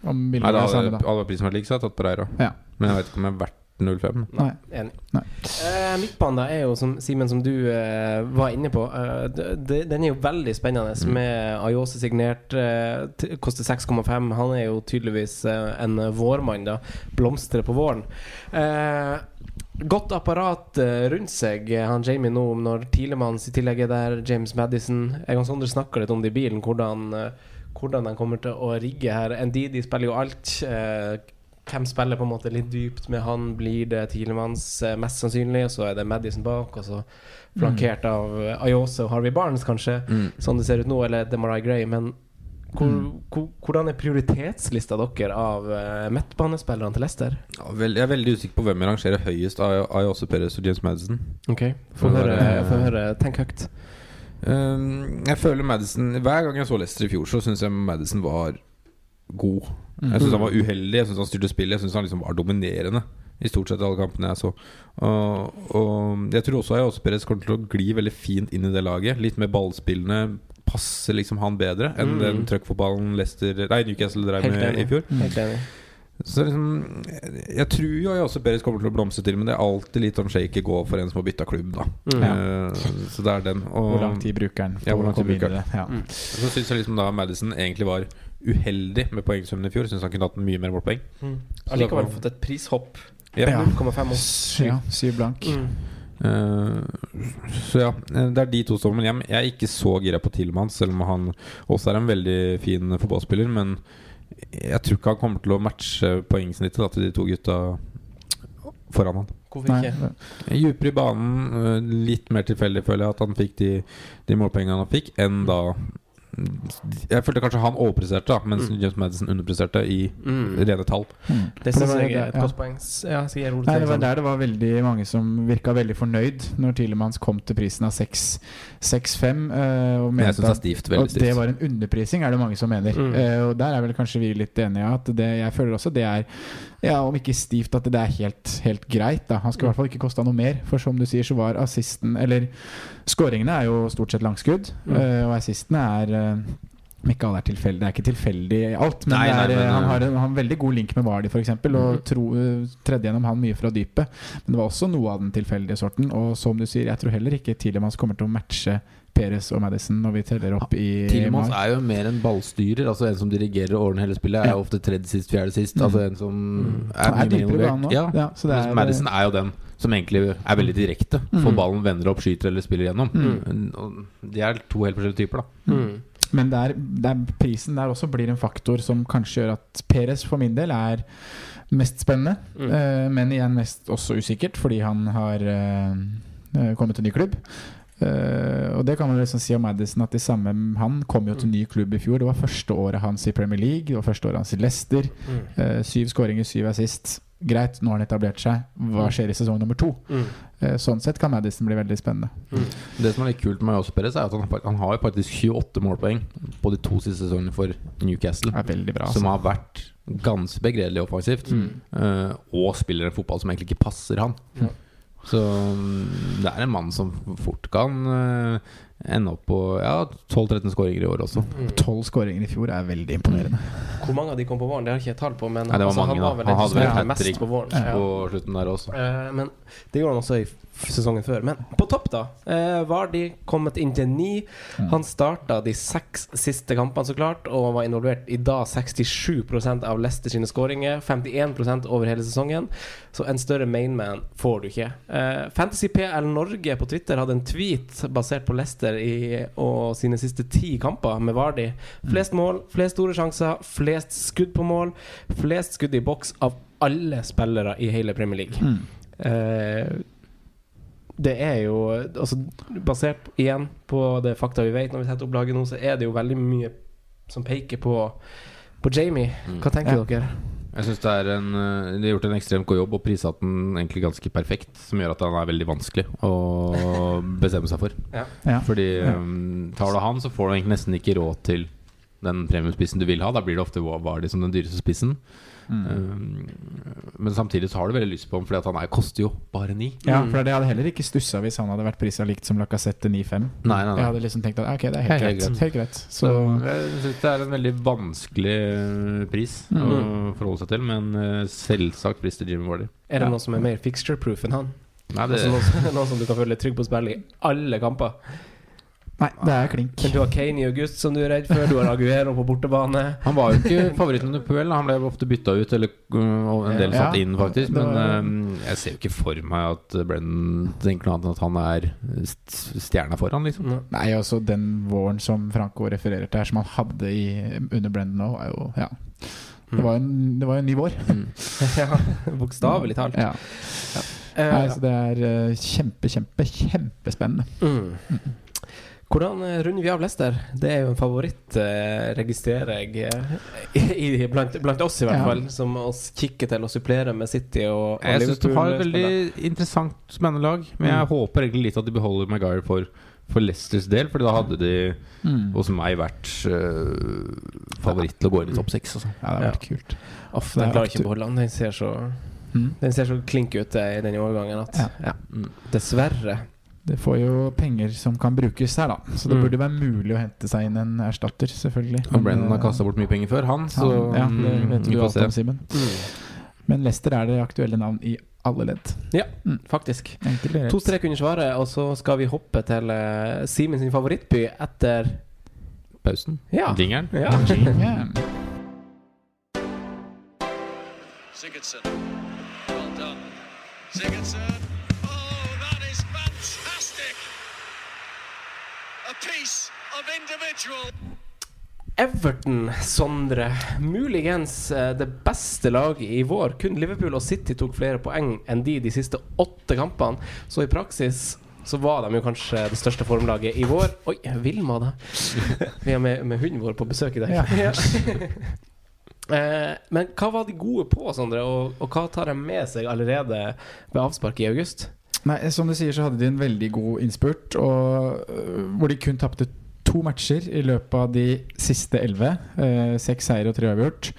Om Nei, da hadde da? alle prisen vært lik, så hadde jeg tatt Pereira. Ja. Men jeg vet ikke om jeg er verdt 0-5. Nei. Enig. Nei. Uh, midtbanen da er jo, som Simen, som du uh, var inne på, uh, den er jo veldig spennende. Mm. Med Ayose signert, koster 6,5. Han er jo tydeligvis en vårmann, da. Blomstrer på våren. Eh, Godt apparat rundt seg, han Jamie nå, når Tilemanns i tillegg er der, James Madison Jeg og Sondre snakka litt om det i bilen, hvordan, eh, hvordan de kommer til å rigge her. Ndidi spiller jo alt. Eh, hvem spiller på en måte litt dypt med han? Blir det Tilemanns eh, mest sannsynlig? Og så er det Madison bak, og så flankert av eh, Ayose og Harvey Barnes, kanskje. Mm. Sånn det ser ut nå, eller Demarai Gray. Men hvor, Mm. hvordan er prioritetslista dere av uh, midtbanespillerne til Leicester? Ja, vel, jeg er veldig usikker på hvem jeg rangerer høyest av Ayose Perez og James Madison. Ok, Få høre, høre. Tenk høyt. Um, jeg føler Madison Hver gang jeg så Leicester i fjor, så syns jeg Madison var god. Mm. Jeg syns han var uheldig, jeg syns han styrte spillet, jeg syns han liksom var dominerende i stort sett alle kampene jeg så. Og, og jeg tror også Ayose Perez kommer til å gli veldig fint inn i det laget. Litt mer ballspillende. Passer liksom han bedre enn Mm. den trøkkfotballen Leicester Nei, Newcastle drev med i fjor. Helt enig. Så liksom Jeg tror jo jeg også Berit kommer til å blomstre til, men det er alltid litt sånn shaky gå for en som har bytta klubb, da. Mm. Uh, så det er den. Og Hvor lang tid bruker han Ja, hvor lang tid bruker den? Ja. Mm. så syns jeg liksom da Madison egentlig var uheldig med poengsummen i fjor. Syns han kunne hatt mye mer målpoeng. Mm. Allikevel fått et prishopp. Ja. Ja. 0,5 opp. ja, syv blank. Mm. Uh, så ja, eh, det er de to som Men jeg, jeg er ikke så gira på Tillmann, selv om han også er en veldig fin fotballspiller. Men jeg tror ikke han kommer til å matche poengsnittet da, til de to gutta foran han. Hvorfor ikke? Djupere i banen, eh, litt mer tilfeldig føler jeg at han fikk de, de målpoengene han fikk, enn da Jeg følte kanskje han overpresterte, mens Mm. James Madison underpresterte i Mm. rene tall. Mm. Det syns var jeg er et ja. godt poeng. Ja, Nei, det var der det var veldig mange som virka veldig fornøyd når Tilemans kom til prisen av 6 6-5. eh, og jeg mente syns det er at- stivt. Veldig det var en underprising, er det mange som mener. Mm. Eh, og der er vel kanskje vi litt enige. At det, jeg føler også det er Ja, om ikke stivt, at det er helt, helt greit. Da. Han skulle i hvert fall ikke kosta noe mer. For som du sier, så var assisten Eller skåringene er jo stort sett langskudd. Mm. eh, og assistene er eh, alle er tilfeldig Det er ikke tilfeldig alt, men, Nei, det er, nei, eh, han, har en, han har en veldig god link med Vardy, f.eks., og Mhm. tro, tredde gjennom han mye fra dypet. Men det var også noe av den tilfeldige sorten. Og som du sier, jeg tror heller ikke Tilemans kommer til å matche Perez og Madison når vi teller opp i Tillemans er jo mer en ballstyrer. Altså En som dirigerer og ordner hele spillet. Er jo ofte tredje sist, fjerde sist. Mm. Altså en som Mm. er er mye involvert. Ja. Ja, så det er- Madison er jo den som egentlig er veldig direkte. Mm. Får ballen, vender opp, skyter eller spiller gjennom. Mm. De er to helt forskjellige typer, da. Mm. Men det er, det er prisen der også blir en faktor som kanskje gjør at Perez for min del er mest spennende. Mm. Eh, men igjen mest også usikkert, fordi han har eh, eh, kommet til ny klubb. Eh, og det kan man liksom si om Madison at de samme Han kom jo til ny klubb i fjor. Det var første året hans i Premier League. Det var første året hans i Leicester. Mm. Eh, syv skåringer, syv assist. Greit, nå har han etablert seg. Hva skjer i sesong nummer to? Mm. Eh, sånn sett kan Madison bli veldig spennende. Det som er litt kult med Ayose Perez, er at han, har- han har jo faktisk 28 målpoeng på de to siste sesongene for Newcastle. Bra. Som Altså. har vært ganske begredelig offensivt. Mm. eh, og spiller en fotball som egentlig ikke passer han. Ja. Så mm, det er en mann som fort kan eh, ende opp på ja, 12-13 skåringer i år også. Mm. Tolv skåringer i fjor er veldig imponerende. Hvor mange av de kom på våren, det har ikke jeg tall på. Men Nei, det var altså, mange, han var vel Han den hadde som vel spilte hat mest trick på våren. Ja. På slutten der også. Eh, men det gjorde han også i sesongen før. Men på topp, da. Uh, Vardi kommet inn til ni. Mm. Han starta de seks siste kampene, så klart, og var involvert i da 67% av Leicester sine skåringer. 51% over hele sesongen. Så en større mainman får du ikke. Eh, Fantasy PL Norge på Twitter hadde en tweet basert på Leicester i, og sine siste ti kamper med Vardi. Flest mål, flest store sjanser, flest skudd på mål, flest skudd i boks av alle spillere i hele Premier League. Mm. Eh, det er jo altså, Basert på- igjen på det fakta vi vet når vi setter opp laget nå, så er det jo veldig mye som peker på, på Jamie. Mm. Hva tenker Ja. dere? Jeg syns de har gjort en ekstremt god jobb og prissatt den egentlig ganske perfekt. Som gjør at han er veldig vanskelig å *laughs* bestemme seg for. Ja. Fordi um, tar du han, så får du egentlig nesten ikke råd til den premiumspissen du vil ha. Da blir det ofte Vardy som den dyreste spissen. Mm. Um, men samtidig så har du veldig lyst på ham, fordi at han er, koster jo bare ni. Ja, for det hadde heller ikke stussa hvis han hadde vært prisa likt som Lacassette 9-5. Nei, nei, Jeg hadde liksom tenkt at ok, det er helt, Helt greit. greit. Helt greit. Så Så jeg syns det er en veldig vanskelig pris mm. å Mm. forholde seg til, men uh, selvsagt til Jimmy Wardy. Er det Ja. noe som er mer fixture-proof enn han? Nei, det, Altså noe, som- *laughs* noe som du kan føle deg trygg på å spille i alle kamper? Nei, det er klink. Men du har Kane i august som du er redd for, du har Aguero på bortebane. Han var jo ikke favoritten under Puel. Han ble ofte bytta ut, eller uh, en del Ja, satt inn, faktisk. Men var- um, jeg ser jo ikke for meg at Brennan tenker noe annet enn at han er stjerna foran, liksom. Ja. Nei, altså den våren som Franco refererer til her, som han hadde i, under Brennan nå, er jo Ja. Det var jo en, det var en ny vår. *laughs* ja, bokstavelig talt. Ja. Eh, Nei, så det er eh, kjempe, kjempe, kjempespennende. mm. Hvordan eh, runder vi av Leicester? Det er jo en favoritt, eh, registrerer jeg, eh, *laughs* i, i, blant, blant oss i hvert Ja. fall, som oss kikker til og supplerer med City og, og Jeg syns de har et veldig spiller. interessant, spennende. Men jeg Mm. håper egentlig litt at de beholder Maguire for, for Leicesters del, Fordi da hadde de Mm. hos meg vært uh, favoritt til å gå inn i topp seks. Altså. Ja, det vært kult. Off, den er klarer ikke å beholde han. Den ser så Mm. Den ser så klink ut i den årgangen at Ja. ja. Mm. Dessverre. Det får jo penger som kan brukes her, da. Så det Mm. burde være mulig å hente seg inn en erstatter, selvfølgelig. Og Brennan har eh, kasta bort mye penger før, han. Så ja, det mm, vet vi du alt se. om, Simen. Men Leicester er det aktuelle navn i alle ledd. Ja, Mm. faktisk. To strek under svaret, og så skal vi hoppe til uh, Simen sin favorittby etter Pausen. Ja. Dingeren. ja. Ja. Sigurdsson. Well done. Sigurdsson. Everton, Sondre. Muligens eh, det beste laget i vår. Kun Liverpool og City tok flere poeng enn de de siste åtte kampene. Så i praksis så var de jo kanskje det største formlaget i vår. Oi, Vilma, da. *laughs* Vi er med, med hunden vår på besøk i dag. Ja. *laughs* Eh, men hva var de gode på, Sondre? Og, og hva tar de med seg allerede ved avspark i august? Nei, som du sier, så hadde de en veldig god innspurt, og, øh, hvor de kun tapte to matcher i løpet av de siste elleve. Eh, seks seier og tre avgjort.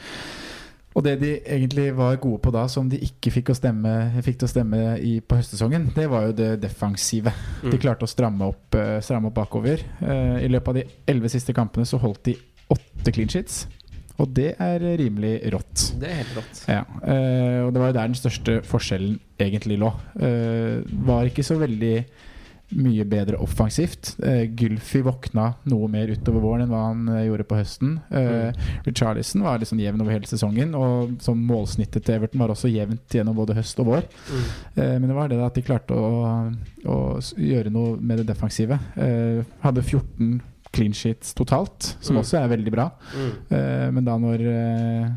Og det de egentlig var gode på da, som de ikke fikk, stemme, fikk til å stemme i, på høstsesongen, det var jo det defensive. Mm. De klarte å stramme opp, eh, stramme opp bakover. Eh, I løpet av de elleve siste kampene så holdt de åtte clean sheets. Og det er rimelig rått. Det er helt rått. Ja, eh, og det var jo der den største forskjellen egentlig lå. Eh, var ikke så veldig mye bedre offensivt. Eh, Gylfi våkna noe mer utover våren enn hva han eh, gjorde på høsten. Eh, Richarlison var liksom jevn over hele sesongen, og som målsnittet til Everton var også jevnt gjennom både høst og vår. Mm. Eh, men det var det at de klarte å, å gjøre noe med det defensive. Eh, hadde 14 clean sheets totalt, som Mm. også er veldig bra. Mm. Uh, men da når eh,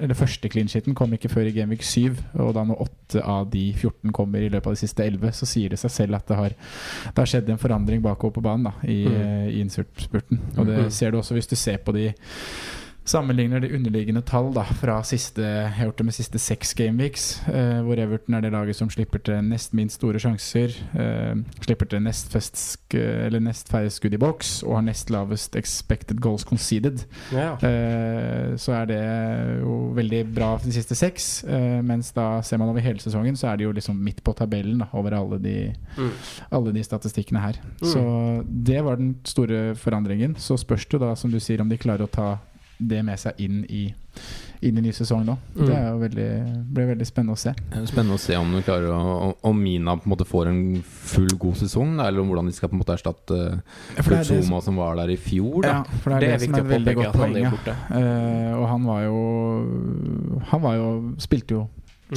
eller Første clean sheeten kom ikke før i Gameweek 7, og da når 8 av de 14 kommer i løpet av de siste 11, så sier det seg selv at det har, det har skjedd en forandring bakover på banen da, i, Mm. eh, i insert-spurten. Og det Mm. ser du også hvis du ser på de Sammenligner de underliggende tall da fra siste Jeg har gjort det med siste seks gameweeks, eh, hvor Everton er det laget som slipper til nest minst store sjanser. Eh, slipper til nest, fest, nest færre skudd i boks og har nest lavest expected goals conceded. Ja. Eh, så er det jo veldig bra for de siste seks. Eh, mens da ser man over hele sesongen, så er det jo liksom midt på tabellen da, over alle de, Mm. alle de statistikkene her. Mm. Så det var den store forandringen. Så spørs det da, som du sier, om de klarer å ta det med seg inn i, inn i ny sesong nå. Mm. Det er jo veldig, blir veldig spennende å se. Er Spennende å se om å Om Mina på en måte får en full god sesong, da, eller om hvordan de skal på en måte erstatte er det Zuma som var der i fjor. Da. Ja, for det er Det det, er som er et veldig godt han poeng. er. Eh, og han var jo Han var jo Spilte jo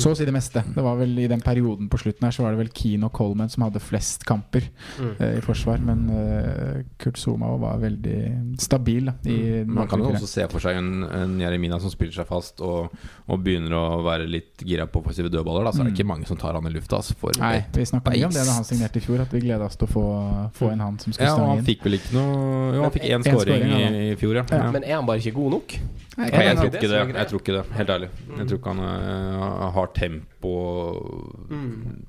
Så å si det meste. Det var vel I den perioden på slutten her Så var det vel Keane og Coleman som hadde flest kamper Mm. uh, i forsvar. Men uh, Kurt Zuma var veldig stabil da, i Mm. Man kan jo også se for seg en, en Jeremina som spiller seg fast og, og begynner å være litt gira på offensive dødballer. Da, så er det Mm. ikke mange som tar han i lufta. Altså, Nei, vi snakka mye om det da han signerte i fjor, at vi gleda oss til å få, få en han som skulle Ja, stange inn. han fikk vel ikke noe Jo, han fikk én En scoring scoring, i, i fjor, ja. Ja. ja. Men er han bare ikke god nok? Nei, jeg, jeg tror ikke det. Jeg tror ikke det, Helt ærlig. Jeg tror ikke han øh, har tempo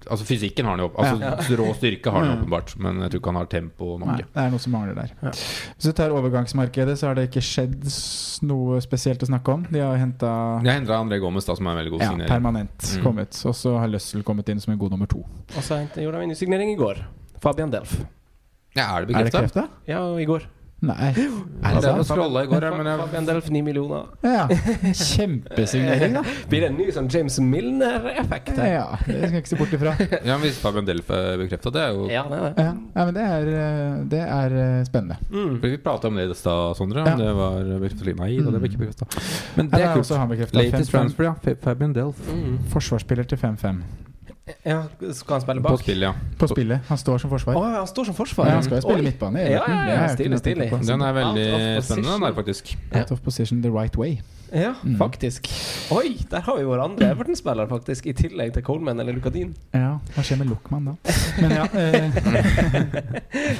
Altså Fysikken har han jo. Altså Rå styrke har han Mm. åpenbart, men jeg tror ikke han har tempo nok. Nei, det er noe som mangler der. Hvis du tar overgangsmarkedet, så har det ikke skjedd noe spesielt å snakke om. De har henta Jeg henta André Gomez, da, som er en veldig god ja, signering. permanent Mm. kommet. Og så har Løssel kommet inn som en god nummer to. Og så gjorde de en ny signering i går. Fabian Delf. Ja, er det bekrefta? Ja, i går. Nei. Er det sant? scrolla i går, men jeg Fabian Delf, 9 millioner. Ja. Kjempesignering, da. *laughs* Blir det en ny sånn James Milner-effekt her? Ja, det skal jeg ikke se bort ifra. *laughs* Ja, Hvis Fabian Delf er bekrefta, det er jo Ja, det er det. Ja, ja men det er, eh, det er eh, spennende. Mm. Fordi Vi prata om det i stad, Sondre. Ja. Det var bekreftet. Nei da, det ble ikke bekrefta. Men Ja, det det er er kult. bekrefta. Latest transfer, ja. Fabian Delf. Mm. Forsvarsspiller til 5-5. Ja, skal han spille bak? På spillet, ja. På spillet. Han står som forsvar. ja, han står som forsvar. Ja, han skal jo spille Oi. midtbane. Ja, ja, ja, jo stilig, stilig. Den er veldig spennende, den der, faktisk. Out of position the right way. Ja, Mm. faktisk. Oi, der har vi vår andre Everton-spiller, faktisk. I tillegg til Coleman eller Lucadin. Ja, Hva skjer med Luckman da? *laughs* Men ja eh,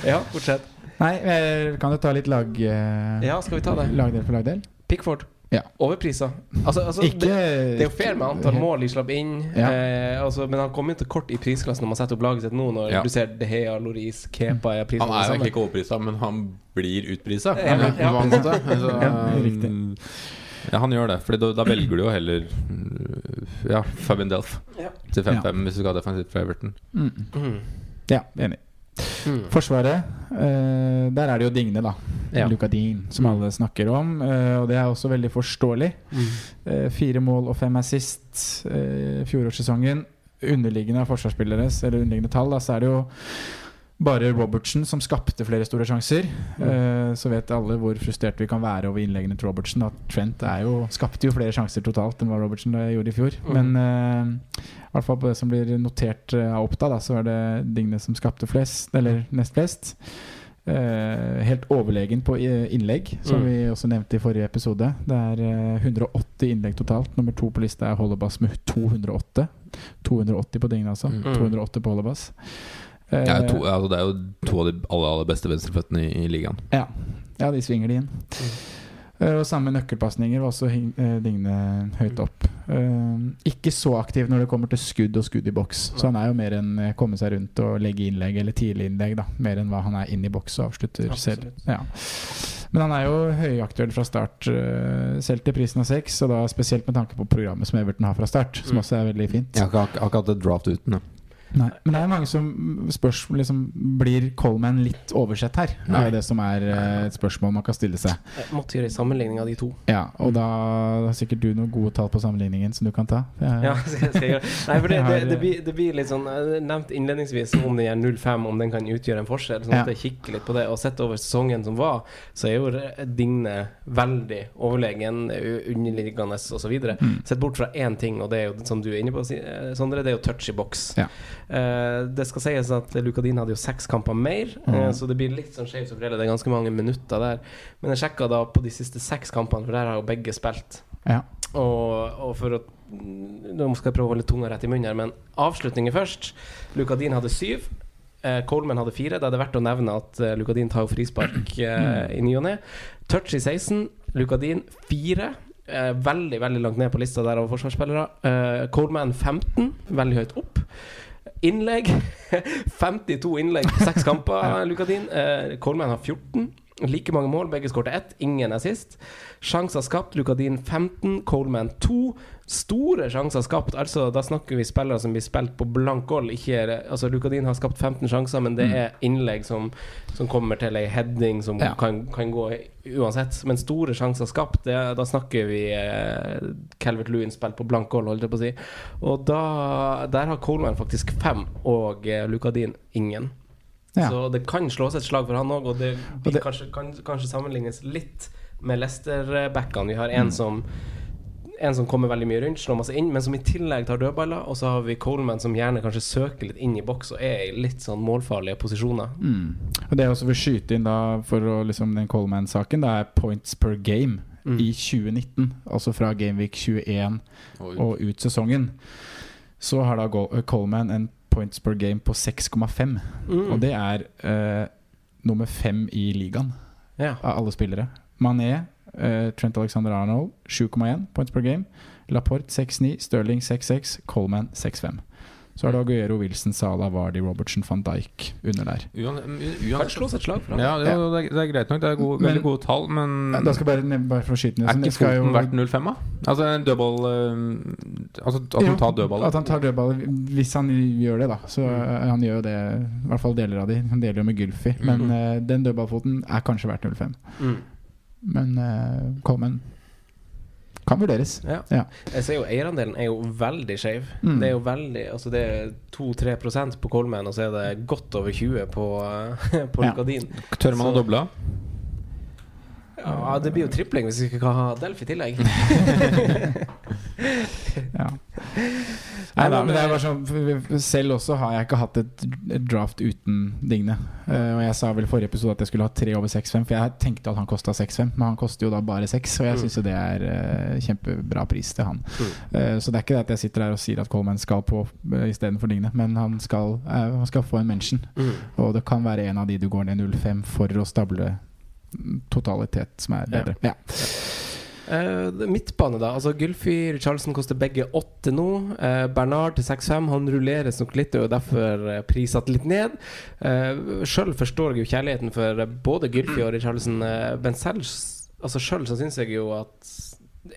Ja, fortsett. Nei, eh, kan du ta litt lag eh, Ja, skal vi ta det? lagdel for lagdel? Pickford. Ja. Overpriser. Altså, altså Ikke det, det er jo fair med antall mål de slapp inn, Ja. eh, altså, men han kommer jo til kort i prisklassen når man setter opp laget sitt nå, når Ja. du ser De Hea, Loris, Kepa er prisen Han er jo egentlig ikke overprisa, men han blir utprisa. Ja, ja. en *laughs* Ja. Ja, han gjør det. For da, da velger du jo heller Ja, Fabian Delf Ja. til 5-5 hvis du skal ha defensivt fra Everton. Mm. Mm. Ja, enig. Mm. Forsvaret, uh, der er det jo Digne, da. Ja. Lucadin, som alle snakker om. Uh, og det er også veldig forståelig. Mm. Uh, fire mål og fem assist uh, fjorårssesongen. Underliggende av forsvarsspilleres, eller underliggende tall, da, så er det jo bare Robertsen som skapte flere store sjanser. Eh, så vet alle hvor frustrert vi kan være over innleggene til Robertsen. At Trent er jo, skapte jo flere sjanser totalt enn hva Robertsen gjorde i fjor. Mm. Men i hvert fall på det som blir notert eh, av Oppda, da, så er det Digne som skapte flest, eller nest flest. Eh, helt overlegen på innlegg, som Mm. vi også nevnte i forrige episode. Det er eh, 180 innlegg totalt. Nummer to på lista er Hollebass med 208. 280 på Digne, altså. Mm. 280 på Hollebass. Eh, jo to, altså, det er jo to av de aller, aller beste venstreføttene i, i ligaen. ja. ja, de svinger de inn. Eh, og samme nøkkelpasninger var også Hing- eh, Digne høyt opp. Eh, ikke så aktiv når det kommer til skudd og skudd i boks. Så han er jo mer enn eh, komme seg rundt og legge innlegg, eller tidlig innlegg, da. Mer enn hva han er inn i boks og avslutter selv. Ja. Men han er jo høyaktuell fra start, eh, selv til prisen av seks, og da spesielt med tanke på programmet som Everton har fra start, som Mm. også er veldig fint. Jeg har ikke, hatt et draft uten. Ja. Nei, men det er mange som spørs liksom, Blir Coleman litt oversett her? Det er jo det som er eh, et spørsmål man kan stille seg. Jeg måtte gjøre en sammenligning av de to. Ja, Og da har sikkert du noen gode tall på sammenligningen som du kan ta. Ja, *laughs* skal, skal jeg gjøre Nei, for det, det, det, blir, det blir litt sånn Jeg nevnte innledningsvis om den her 05, om den kan utgjøre en forskjell. Sånn at jeg kikker litt på det. Og sett over sesongen som var, så er jo Digne veldig overlegen, underliggende osv. Mm. Sett bort fra én ting, og det er jo som du er inne på, eh, Sondre, det er jo touch i boks. Ja. Eh, det skal sies at Lukadin hadde jo seks kamper mer, eh, Mm. så det blir litt sånn skjevt som fordele. Det er ganske mange minutter der. Men jeg sjekka da på de siste seks kampene, for der har jo begge spilt. Ja. Og, og for å Nå skal jeg prøve å holde tunga rett i munnen her, men avslutninger først. Lukadin hadde syv. Eh, Coleman hadde fire. Det er det verdt å nevne at Lukadin tar jo frispark mm. *clears throat* i ny og ne. Touch i 16. Lukadin fire. Eh, veldig veldig langt ned på lista der av forsvarsspillere. Eh, Coleman 15, veldig høyt opp. Innlegg *laughs* 52 innlegg på seks kamper, Lukadin. Eh, Coleman har 14. Like mange mål, begge skåret ett. Ingen er sist. Sjanser skapt, Lukadin 15, Coleman 2. Store sjanser skapt, altså da snakker vi spillere som blir spilt på blank gold. Altså Lukadin har skapt 15 sjanser, men det er innlegg som, som kommer til ei heading som Ja. kan, kan gå uansett. Men store sjanser skapt, det, da snakker vi eh, Calvert Lewin spilt på blank gold, holdt jeg på å si. Og da, der har Coleman faktisk fem, og eh, Lukadin ingen. Ja. Så det kan slås et slag for han òg, og det, det- kanskje, kan kanskje sammenlignes litt med Leicester-backene. Vi har en som en som kommer veldig mye rundt, slår masse inn, men som i tillegg tar dødballer. Og så har vi Coleman som gjerne kanskje søker litt inn i boks og er i litt sånn målfarlige posisjoner. Mm. Og det jeg også vil skyte inn da for å, liksom, den Coleman-saken, det er points per game Mm. i 2019. Altså fra Gameweek 21 Og og ut sesongen. Så har da Coleman en points per game på 6,5. Mm. Og det er eh, nummer fem i ligaen Ja. av alle spillere. Mané, uh, Trent Alexander Arnold 7,1 points per game. Laporte 6,9, Sterling 6,6, Coleman 6,5. Så er det Aguero, Wilson, Salah, Vardy, Robertson, van Dijk under der. uan, Kan slås et slag. Ja, det, er- det, er, det er greit nok. Det er gode, Men- veldig gode tall, men Da skal bare, nevne- bare for å skyte ned er ikke skal foten jo- verdt 0,5, da? Altså en dødball eh, Altså at Jo, han tar dødball? At han tar dødball hvis han gjør det, da. Så mm. han gjør jo det, i hvert fall deler av de. Han deler jo med Gylfi. Men mm. eh, den dødballfoten er kanskje verdt 0,5. Mm. Men uh, Coleman kan vurderes. Ja. Ja. Jeg ser jo eierandelen er jo veldig skeiv. Mm. Det er jo veldig Altså det er 2-3% på Coleman, og så er det godt over 20 på, eh, på Ja. Lukadin. Tør man å doble? Ja, det blir jo tripling hvis vi ikke kan ha Delf i tillegg. *laughs* Ja. Nei da, men det er bare sånn Selv også har jeg ikke hatt et, draft uten Digne. Uh, og jeg sa vel i forrige episode at jeg skulle ha tre over 6-5, for jeg tenkte at han kosta 6-5, men han koster jo da bare 6, og jeg Mm. syns jo det er uh, kjempebra pris til han. Eh, så det er ikke det at jeg sitter her og sier at Coleman skal på uh, istedenfor Digne, men han skal, han skal få en mention. Mm. Og det kan være en av de du går ned 0-5 for å stable totalitet som er bedre. Ja. Eh, det- midtbane, da. Altså Gylfi Richarlison koster begge åtte nå. Uh, Bernard til 6-5. Han rulleres nok litt, og er derfor eh, prissatt litt ned. Uh, Sjøl forstår jeg jo kjærligheten for både Gylfi og Richarlison. Uh, men selv altså selv så syns jeg jo at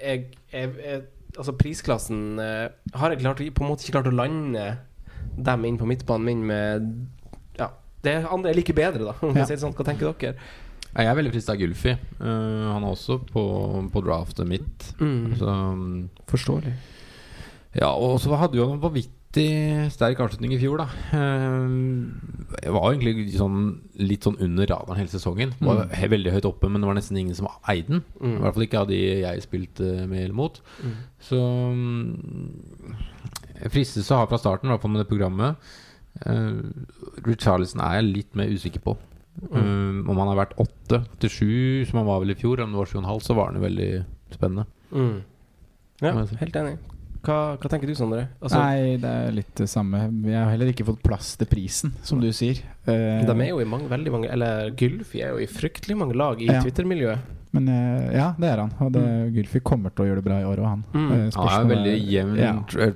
jeg, jeg, jeg Altså prisklassen har jeg klart, på en måte ikke klart å lande dem inn på midtbanen min med Ja. Det andre er like bedre, da. Ja. jeg sånn. Hva tenker dere? Jeg er veldig frista av Gulfi. Uh, han er også på, på draftet mitt. Mm. Så um, Forståelig. Ja, og så hadde jo en vanvittig sterk avslutning i fjor, da. Uh, Jeg var egentlig sånn, litt sånn under radaren hele sesongen. Var Mm. veldig høyt oppe, men det var nesten ingen som eide den. Mm. I hvert fall ikke av de jeg spilte med eller mot. Mm. Så um, Jeg fristes å ha fra starten, i hvert fall med det programmet. Uh, Richarlison er jeg litt mer usikker på. Mm. Um, om han har vært åtte til sju, som han var vel i fjor, om det var sju og en halv, så var han jo veldig spennende. Mm. Ja, helt enig. Hva, hva tenker du, Sondre? Altså, Nei, det er litt det samme. Vi har heller ikke fått plass til prisen, som du sier. Uh, De er jo i mange, veldig mange Eller Gylfi er jo i fryktelig mange lag i Ja. Twitter-miljøet. Men uh, ja, det er han. Og det, Gylfi kommer til å gjøre det bra i år òg, han. Mm. Uh, Han har veldig jevn ja.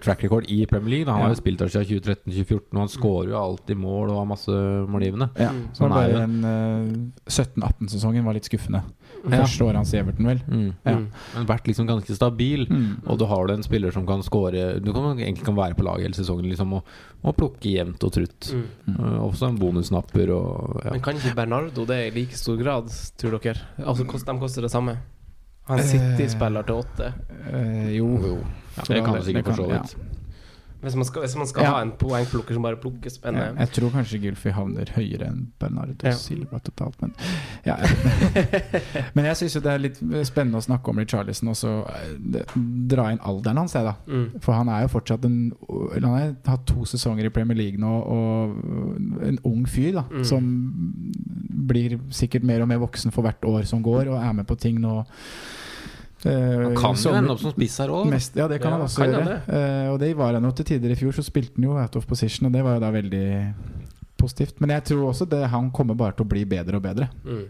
track record i Premier League. Han Ja. har jo spilt der siden 2013-2014, og han skårer jo alltid mål og har masse målgivende. Ja, Mm. så Han er jo bare den eh, 17-18-sesongen var litt skuffende. Ja. Første året hans i Everton, vel. Mm. Ja. Mm. Men vært liksom ganske stabil. Mm. Og du har du en spiller som kan score Du kan egentlig kan være på laget hele sesongen liksom, og, og plukke jevnt og trutt. Uh, også en bonusnapper og ja. Men kan ikke Bernardo det i like stor grad, tror dere? Altså, kost, De koster det samme. Han sitter City-spiller til åtte. Uh, jo. Ja, det kan du sikkert for så ja. vidt. Hvis man skal, hvis man skal Ja. ha en poengplukker som bare plukker Ja, spennende. jeg tror kanskje Gylfi havner høyere enn Bernardo Ja. Silva totalt, men ja. *laughs* Men jeg syns jo det er litt spennende å snakke om Richarlison og så eh, dra inn alderen hans, jeg, da. Mm. For han er jo fortsatt en Han har hatt to sesonger i Premier League nå, og en ung fyr da Mm. som blir sikkert mer og mer voksen for hvert år som går, og er med på ting nå. Eh, Han kan jo ende opp som spiss her òg. Ja, det kan Ja, han også kan gjøre. Det. og det var han jo til tider i fjor, så spilte han jo out of position, og det var jo da veldig positivt. Men jeg tror også det, han kommer bare til å bli bedre og bedre. Mm.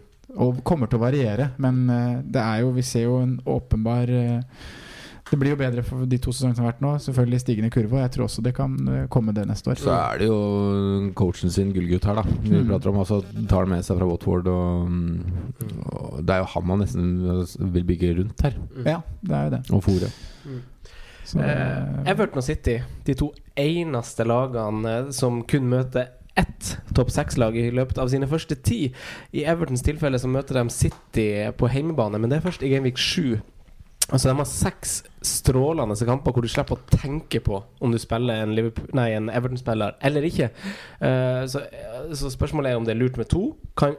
Og kommer til å variere, men eh, det er jo Vi ser jo en åpenbar eh, Det blir jo bedre for de to sesongene som har vært nå. Selvfølgelig stigende kurve, og jeg tror også det kan eh, komme det neste år. Så er det jo coachen sin gullgutt her, da. Vi Mm. prater om altså tar med seg fra Watford. Og, og det er jo han man nesten vil bygge rundt her. Ja, det er jo det. Og fòre. Mm. Eh, Everton og City, de to eneste lagene eh, som kun møter ett topp seks-lag i løpet av sine første ti. I Evertons tilfelle så møter de City på hjemmebane, men det er først i Gameweek 7. Altså De har seks strålende kamper hvor du slipper å tenke på om du spiller en, en Everton-spiller eller ikke. Uh, så, så spørsmålet er om det er lurt med to. Kan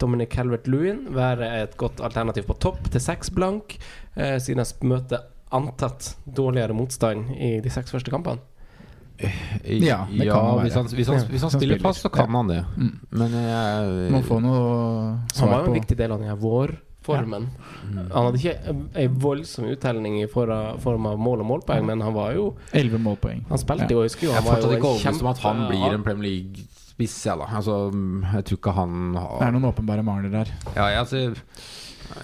Dominic Calvert-Lewin være et godt alternativ på topp til seks blank, uh, siden jeg møter antatt dårligere motstand i de seks første kampene? Ja, det kan han hvis, være. han, hvis, han, Ja, hvis han spiller. fast, så kan Ja. han det. Mm. Men jeg Må få noe Han var jo en viktig del av den her vårformen. Ja. Han hadde ikke ei voldsom uttelling i form av mål og målpoeng, men han var jo 11 målpoeng. Han spilte Ja. jo, jeg husker jo Jeg han er fortsatt ikke overbevist om at han blir en Premier League-spiss. jeg, da. altså, jeg tror ikke han Det er har noen åpenbare mangler der. ja, jeg, altså,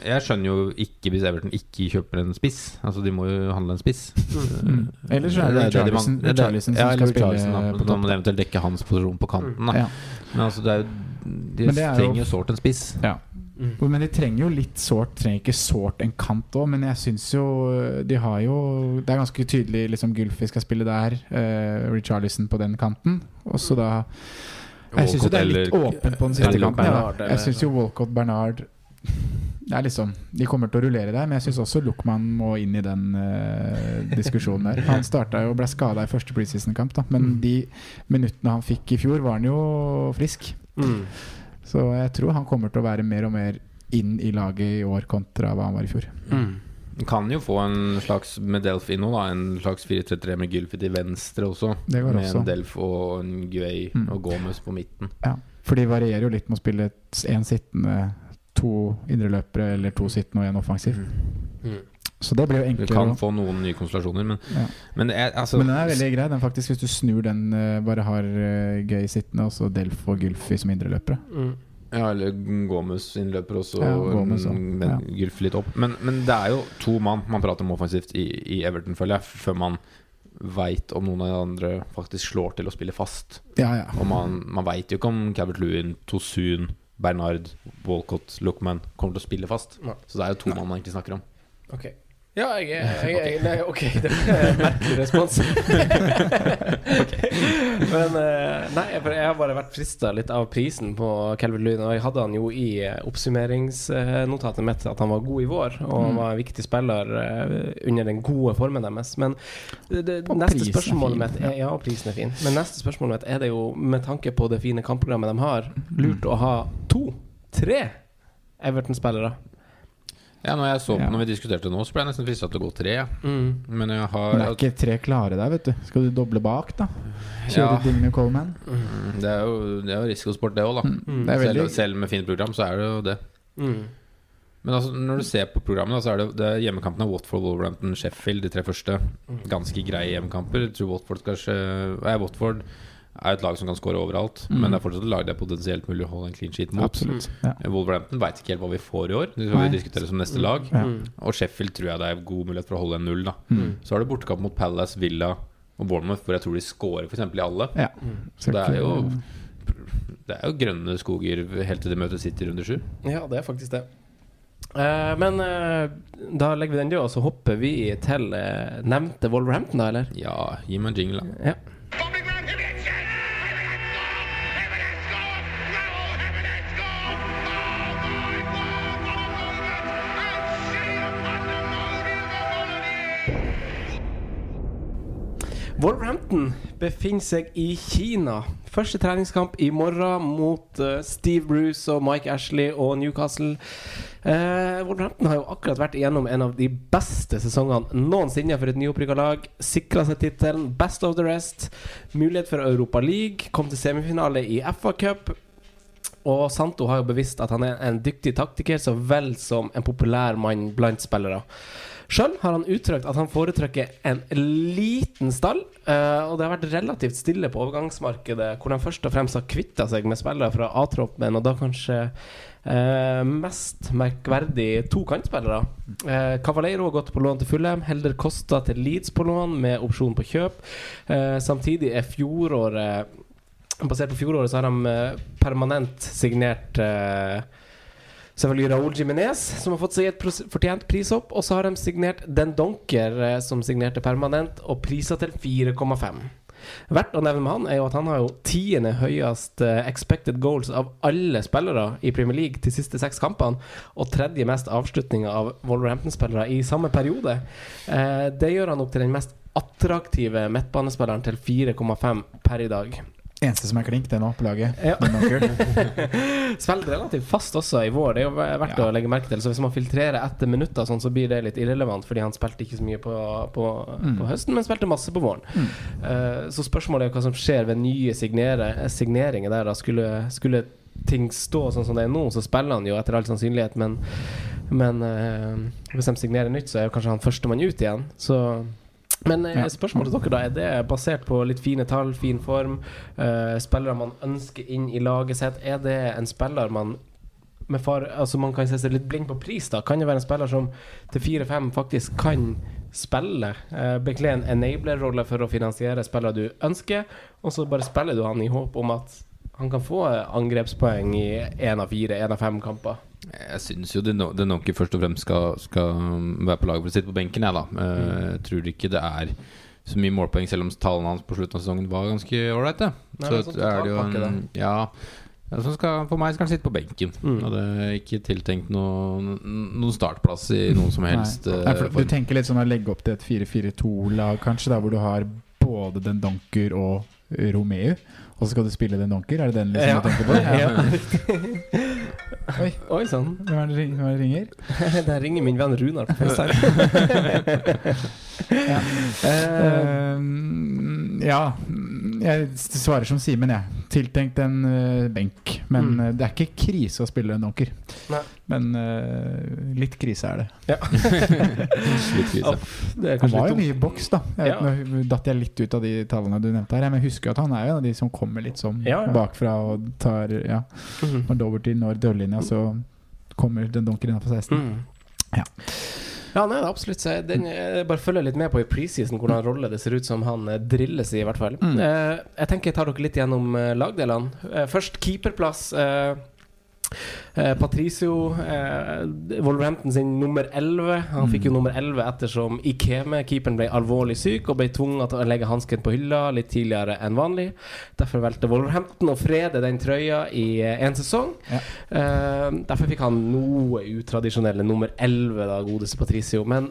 jeg skjønner jo ikke hvis Everton ikke kjøper en spiss. Altså, De må jo handle en spiss. Mm. Ellers så er det Richarlison ja, som skal spille på Da må de eventuelt dekke hans posisjon på kanten. Da. Ja. Men altså, det er jo de Men det er trenger jo sårt en spiss. Ja. Mm. Men de trenger jo litt sårt Trenger ikke sårt en kant òg, men jeg syns jo De har jo Det er ganske tydelig liksom Gulfi skal spille der, uh, Richarlison på den kanten. Og så da Jeg syns jo det er litt åpent på den siste kanten. Ja. Bernard, eller- Jeg syns jo Walcott Bernard det er liksom De kommer til å rullere der, men jeg syns også Luckman må inn i den uh, diskusjonen der. *laughs* Han starta jo og ble skada i første preseason-kamp, da, men de minuttene han fikk i fjor, var han jo frisk. Mm. Så jeg tror han kommer til å være mer og mer inn i laget i år kontra hva han var i fjor. Mm. Kan jo få en slags med Delfino, da. En slags 4-3-3 med Gylfi til venstre også. Det går med også. en Delf og en Guay Mm. og Gomez på midten. Ja, For de varierer jo litt med å spille én sittende, to indreløpere eller to sittende og én offensiv. Mm. Så det blir jo Du enklere. kan få noen nye konstellasjoner, men, Ja. men det er altså Men den er veldig grei, den faktisk, hvis du snur den eh, bare har uh, gøy sittende, og så Delf og Gylfi som indreløpere. Mm. Ja, eller Gomez innløper også, Ja, og men ja. Gylfi litt opp. Men, men det er jo to mann man prater om offensivt i, i Everton, føler jeg, før man veit om noen av de andre faktisk slår til å spille fast. Ja, ja. Og man, man veit jo ikke om Cabert Lewin, Tosun, Bernard, Walcott, Lookman kommer til å spille fast. Ja. Så det er jo to mann man egentlig snakker om. Ok. Ja, jeg er *laughs* Nei, ok, det er en merkelig respons. *laughs* okay. *laughs* Men eh, Nei, for jeg har bare vært frista litt av prisen på Kelvin Lyn. Og jeg hadde han jo i eh, oppsummeringsnotatet mitt at han var god i vår, og han Mm. var en viktig spiller eh, under den gode formen deres. Men det, neste spørsmålet mitt er, Ja, prisen er fin. Men neste spørsmålet mitt er det jo, med tanke på det fine kampprogrammet de har, lurt å ha to, tre Everton-spillere. Ja, når jeg så på Ja. når vi diskuterte nå, så ble jeg nesten frista til å gå tre. ja. Mm. Men jeg har Men det er ikke tre klare der, vet du. Skal du doble bak, da? Ja. Kjøre Digne Coleman? Mm, Det er jo, det er jo risikosport, det òg, da. Mm. Det veldig... Selv, selv med fint program, så er det jo det. Mm. Men altså, når du ser på programmet, da, så er det, det er hjemmekampene Watford, Wolverhampton, Sheffield, de tre første. Ganske greie hjemmekamper. Jeg tror Watford kanskje Er Watford er et lag som kan skåre overalt, Mm. men det er fortsatt et lag det er potensielt mulig å holde en clean sheet mot. Absolutt. Ja. Wolverhampton veit ikke helt hva vi får i år. Det skal vi diskutere som neste lag. Ja. Mm. Og Sheffield tror jeg det er god mulighet for å holde en null. da Mm. Så har du bortekamp mot Palace, Villa og Bournemouth, hvor jeg tror de scorer f.eks. i alle. ja. Så det er jo Det er jo grønne skoger helt til de møter City runde sju. Ja, det er faktisk det. Uh, men uh, da legger vi den død, og så hopper vi til uh, nevnte Wolverhampton, da, eller? Ja, gi meg en jingle, da. Ja. Wolverhampton befinner seg i Kina. Første treningskamp i morgen mot eh, Steve Bruce og Mike Ashley og Newcastle. Eh, Wolverhampton har jo akkurat vært igjennom en av de beste sesongene noensinne for et nyopprykka lag. Sikra seg tittelen Best of the Rest. Mulighet for Europa League. Kom til semifinale i FA Cup. Og Santo har jo bevisst at han er en dyktig taktiker så vel som en populær mann blant spillere. Sjøl har han uttrykt at han foretrekker en liten stall, eh, og det har vært relativt stille på overgangsmarkedet, hvor de først og fremst har kvitta seg med spillere fra A-troppen, og da kanskje eh, mest merkverdig to kantspillere. Eh, Cavaleiro har gått på lån til Fulham, Helder Kosta til Leeds på lån med opsjon på kjøp. Eh, samtidig er fjoråret Basert på fjoråret så har de eh, permanent signert eh, Selvfølgelig Raúl Jiminez, som har fått seg et fortjent prishopp. Og så har de signert Den Donker, eh, som signerte permanent, og priser til 4,5. Verdt å nevne med han er jo at han har jo tiende høyest eh, expected goals av alle spillere i Premier League de siste seks kampene, og tredje mest avslutninger av Wolverhampton-spillere i samme periode. Eh, det gjør han opp til den mest attraktive midtbanespilleren til 4,5 per i dag. Eneste som er klink, det er nå, på laget. Ja. *laughs* Spiller relativt fast også i vår. Det er jo verdt Ja. å legge merke til. Så hvis man filtrerer etter minutter, sånn, så blir det litt irrelevant, fordi han spilte ikke så mye på, på, Mm. på høsten, men spilte masse på våren. Eh, så spørsmålet er hva som skjer ved nye signere, signeringer der. Da. Skulle, skulle ting stå sånn som det er nå, så spiller han jo etter all sannsynlighet, men, men uh, hvis de signerer nytt, så er jo kanskje han førstemann ut igjen. Så men eh, spørsmålet til dere da Er det basert på litt fine tall, fin form? uh, spillere man ønsker inn i laget sitt? Er det en spiller man med far, altså Man kan se seg litt blind på pris. da Kan det være en spiller som til 4-5 faktisk kan spille? Uh, Bekle en enabler-rolle for å finansiere spillere du ønsker, og så bare spiller du han i håp om at han kan få eh, angrepspoeng i én av fire, én av fem kamper. Jeg syns jo det Den Donker først og fremst skal, skal være på laget for å sitte på benken, jeg, da. Eh, Jeg tror ikke det er så mye målpoeng, selv om tallene hans på slutten av sesongen var ganske ålreite. right Så sånn er det jo en Ja. ja, skal, for meg skal han sitte på benken. Mm. Og det er ikke tiltenkt noe, noen startplass i noen som helst Nei. eh, Nei, du tenker litt sånn å legge opp til et 4-4-2-lag, kanskje, da hvor du har både den Donker og Romeo. Og så skal du spille den Donker? Er det den liksom Ja. du tenker på? *laughs* Ja. Oi, Oi sann. hvem er det ring- hvem er det ringer? *laughs* Der ringer min venn Runar på *laughs* FaceTime. Ja. *laughs* Eh, Ehm, ja, jeg svarer som Simen, jeg. Tiltenkt en uh, benk. Men Mm. eh, det er ikke krise å spille en donker. Nei. Men uh, litt krise er det. *laughs* Litt krise. det er Han var jo mye i boks, da. Jeg Ja. vet, nå datt jeg litt ut av de tallene du nevnte her. Men jeg husker at han er jo en av de som kommer litt sånn Ja, ja. bakfra og tar Ja, Mm -hmm. når Doverty når dørlinja, så kommer den donker innafor 16. Mm. Ja. Ja, nei, absolutt. Den, jeg bare følger litt med på i preseason hvordan rolle det ser ut som han eh, drilles i, i hvert fall. Mm. Eh, jeg tenker jeg tar dere litt gjennom eh, lagdelene. Eh, først keeperplass. Eh, eh, Patricio, eh, Wolverhampton sin nummer 11. Han fikk jo Mm. nummer 11 ettersom Ikeme, keeperen, ble alvorlig syk og ble tvunget til å legge hansken på hylla litt tidligere enn vanlig. Derfor valgte Wolverhampton å frede den trøya i én sesong. Ja. Eh, derfor fikk han noe utradisjonelle nummer 11, da, godeste Patricio. Men,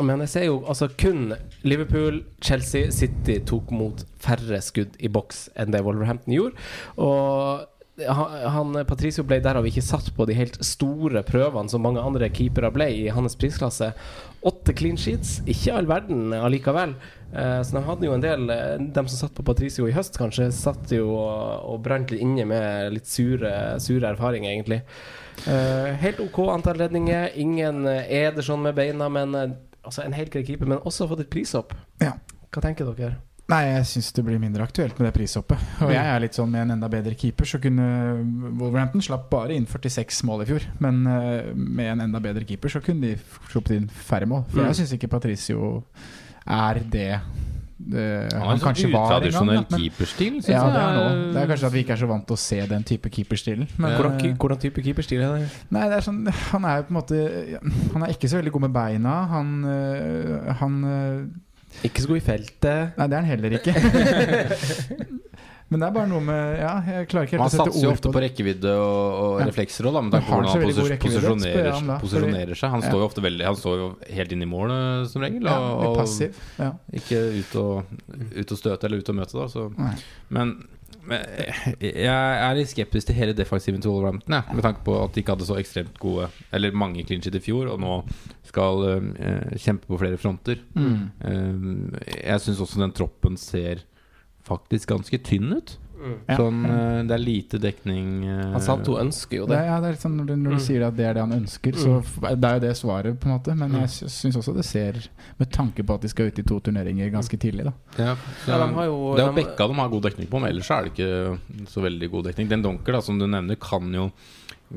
men jeg ser jo altså kun Liverpool, Chelsea, City tok mot færre skudd i boks enn det Wolverhampton gjorde. Og han, Patricio ble derav ikke satt på de helt store prøvene som mange andre keepere ble i hans prisklasse. Åtte clean sheets, ikke all verden allikevel. Eh, så de hadde jo en del eh, De som satt på Patricio i høst, kanskje, satt jo og, og brant litt inne med litt sure, sure erfaringer, egentlig. Eh, helt OK antall redninger. Ingen Ederson med beina, men altså en helt grei keeper. Men også fått et prishopp. Ja. Hva tenker dere? Nei, jeg syns det blir mindre aktuelt med det prishoppet. Og jeg er litt sånn med en enda bedre keeper, så kunne Wolverhampton slapp bare inn 46 mål i fjor. Men eh, med en enda bedre keeper så kunne de sluppet inn færre mål. For Mm. jeg syns ikke Patricio er det det, Han han sånn kanskje var en gang. men- keeperstil. Ja, det er nå. Det er kanskje at vi ikke er så vant til å se den type keeperstilen. Men, Hvordan, eh, hvordan type keeperstil er det? Nei, det er sånn Han er jo på en måte Han er ikke så veldig god med beina. Han, han Ikke så god i feltet. Nei, det er han heller ikke. *laughs* Men det er bare noe med Ja, jeg klarer ikke helt Man å sette ord på det. Man satser jo ofte på rekkevidde og, og Ja. reflekser òg, Men på han hvordan han posisjonerer, han da, posisjonerer seg. Han Ja. står jo ofte veldig Han står jo helt inn i mål eh, som regel. Og, og passiv. Ja. ikke ut og, ut og støte eller ut og møte, da. Men jeg er litt skeptisk til hele defensiven til Wolverhampton, Ja, med tanke på at de ikke hadde så ekstremt gode Eller mange clean shit i fjor, og nå skal uh, kjempe på flere fronter. Mm. Uh, jeg syns også den troppen ser faktisk ganske tynn ut. Ja. Sånn, eh, det er lite dekning eh, Han hun ønsker jo Det, det. ja, det er litt sånn når du, når du Mm. sier at det er det han ønsker, så det er jo det svaret, på en måte. Men Mm. jeg syns også det ser Med tanke på at de skal ut i to turneringer ganske tidlig, da. Ja, så, Ja, de har jo- det er jo Bekka de har god dekning på, men ellers er det ikke så veldig god dekning. Den Donker, da, som du nevner, kan jo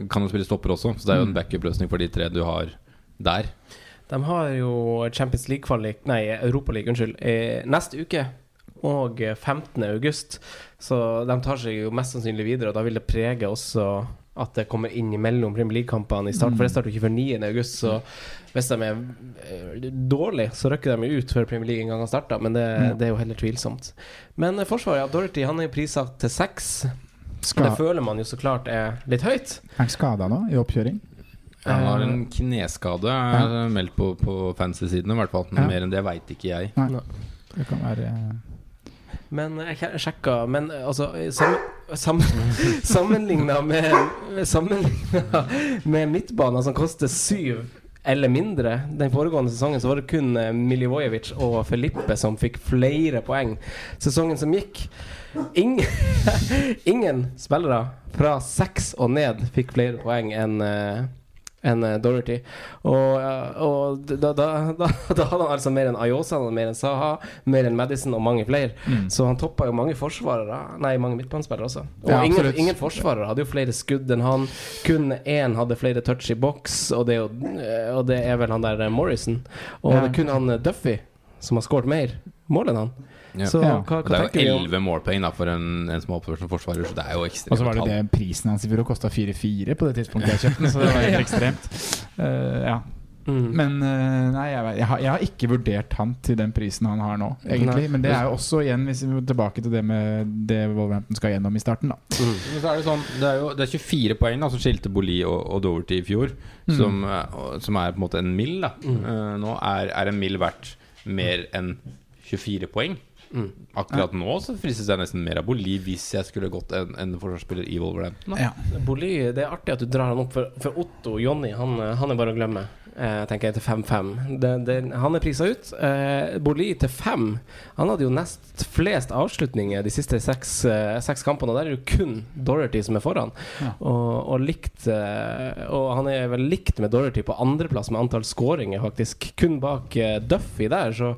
Kan jo spille stopper også, så det er jo en Mm. backup-løsning for de tre du har der. De har jo Champions League-kvalik Nei, Europaliga, unnskyld. eh, Neste uke og 15. august. Så de tar seg jo mest sannsynlig videre, og da vil det prege også at det kommer inn mellom Premier League-kampene i start. Mm. For det starter jo ikke før 9. august, så hvis de er eh, dårlige, så røkker de jo ut før Premier League en gang har starta, men det, det er jo heller tvilsomt. Men eh, forsvaret, ja, Dorothy han er jo prissatt til seks. Ska, Det føler man jo så klart er litt høyt. er han skada nå, i oppkjøring? Han har Eh, en kneskade, er meldt på, på fancy-siden i hvert fall. Ja. Mer enn det veit ikke jeg. Nei. Det kan være Men jeg sjekka Men altså sam, sam, *laughs* Sammenligna med Sammenligna med midtbaner som koster syv eller mindre Den foregående sesongen så var det kun eh, Milivojevic og Felipe som fikk flere poeng. Sesongen som gikk Ingen, *laughs* ingen spillere fra seks og ned fikk flere poeng enn eh, enn Dorothy. Doherty. Og, eh, og da, da, *laughs* da, da hadde han altså mer enn Ayosa, mer enn Saha, mer enn Madison og mange flere. Så han toppa jo mange forsvarere Nei, mange midtbanespillere også. Og Ja, ingen, ingen forsvarere hadde jo flere skudd enn han. Kun én hadde flere touch i boks, og det eh, og det er vel han der eh, Morrison. Og Ja. det kun han eh, Duffy som har skåret mer mål enn han. Ja. Så Ja. hva, hva Det er jo elleve målpoeng da for en, en som har oppført som forsvarer, så det er jo ekstremt Og så var det det prisen hans i fjor kosta 4-4 på det tidspunktet jeg kjøpte den, så det var helt *laughs* ekstremt. Uh, ja. Mm. Men uh, nei, jeg, jeg, har, jeg har ikke vurdert han til den prisen han har nå, egentlig. Nei. Men det er jo også igjen, hvis vi går tilbake til det med det Wolverhampton skal gjennom i starten, da. Mm. Men så er det sånn Det er jo det er 24 poeng da som skilte Boli og, og Doverty i fjor, Mm. som, eh, som er på en måte en mill. Eh, Nå er, er en mill verdt mer enn 24 poeng. Mm. Akkurat nå så fristes jeg nesten mer av Boli hvis jeg skulle gått en, en forsvarsspiller i Wolverhampton. Ja. Boli, det er artig at du drar han opp, for, for Otto Jonny, han, han er bare å glemme. Eh, tenker jeg til 5-5. Det- det- Han er prisa ut. Eh, Boli til 5. Han hadde jo nest flest avslutninger de siste seks, eh, seks kampene, og der er det kun Dorothy som er foran. Ja. Og, og likt eh, Og han er vel likt med Dorothy på andreplass med antall skåringer, faktisk. Kun bak eh, Duffy der, så,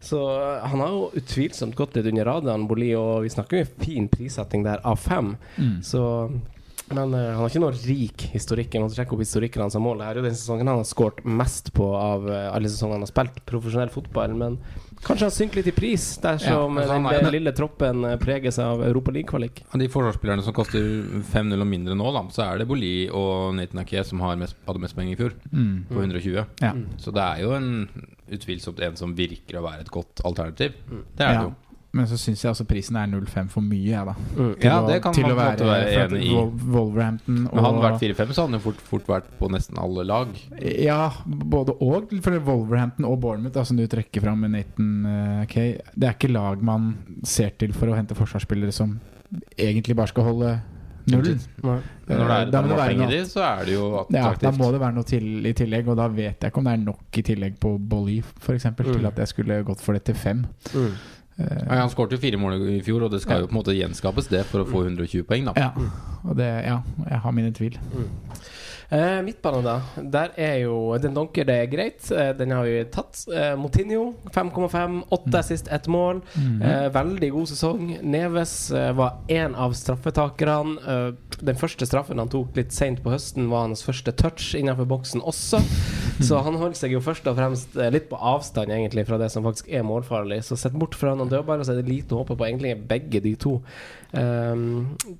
så eh, han har jo utvilsomt gått litt under radaren, Boli, og vi snakker jo fin prissetting der av 5. Mm. Så men uh, han har ikke noe rik historikk. Jeg måtte sjekke opp historikken hans av mål. Det er jo den sesongen han har skåret mest på av uh, alle sesongene han har spilt profesjonell fotball. Men kanskje han synker litt i pris dersom Ja, eh, den, den lille troppen preges av Europa League-kvalik. Av de forsvarsspillerne som koster 5-0 og mindre nå, da, så er det Boli og Nathan Ake som har mest, hadde mest poeng i fjor, Mm. på 120. Ja. Så det er jo en utvilsomt en som virker å være et godt alternativ. Det er det Ja. jo. Men så syns jeg altså prisen er 0,5 for mye, jeg, da. Mm. Ja, å- det kan til man å på være enig i. Wolverhampton og Men hadde det vært 4-5, så hadde han fort, fort vært på nesten alle lag. Ja, både og. For Wolverhampton og Bournemouth, da, som du trekker fram med Nathan eh, Kay, det er ikke lag man ser til for å hente forsvarsspillere som egentlig bare skal holde null. Når det er Da må det være noe- så er det jo Ja, da må det være noe til i tillegg, og da vet jeg ikke om det er nok i tillegg på Bolly, f.eks., Mm. til at jeg skulle gått for det til fem. Mm. Eh, Ja, han skåret jo fire mål i fjor, og det skal Ja. jo på en måte gjenskapes det for å få 120 poeng. da ja, og det Ja, jeg har mine tvil. Eh, midtbanen, da. Der er jo Den donker, det er greit. Eh, den har vi tatt. Eh, Motinho 5,5. Åtte sist ett mål. Eh, veldig god sesong. Neves eh, var en av straffetakerne. Eh, den første straffen han tok litt seint på høsten, var hans første touch innenfor boksen også. *laughs* Så han holdt seg jo først og fremst litt på avstand egentlig fra det som faktisk er målfarlig. Så sett bort fra noen dødballer, så er det lite å håpe på egentlig begge de to. Eh,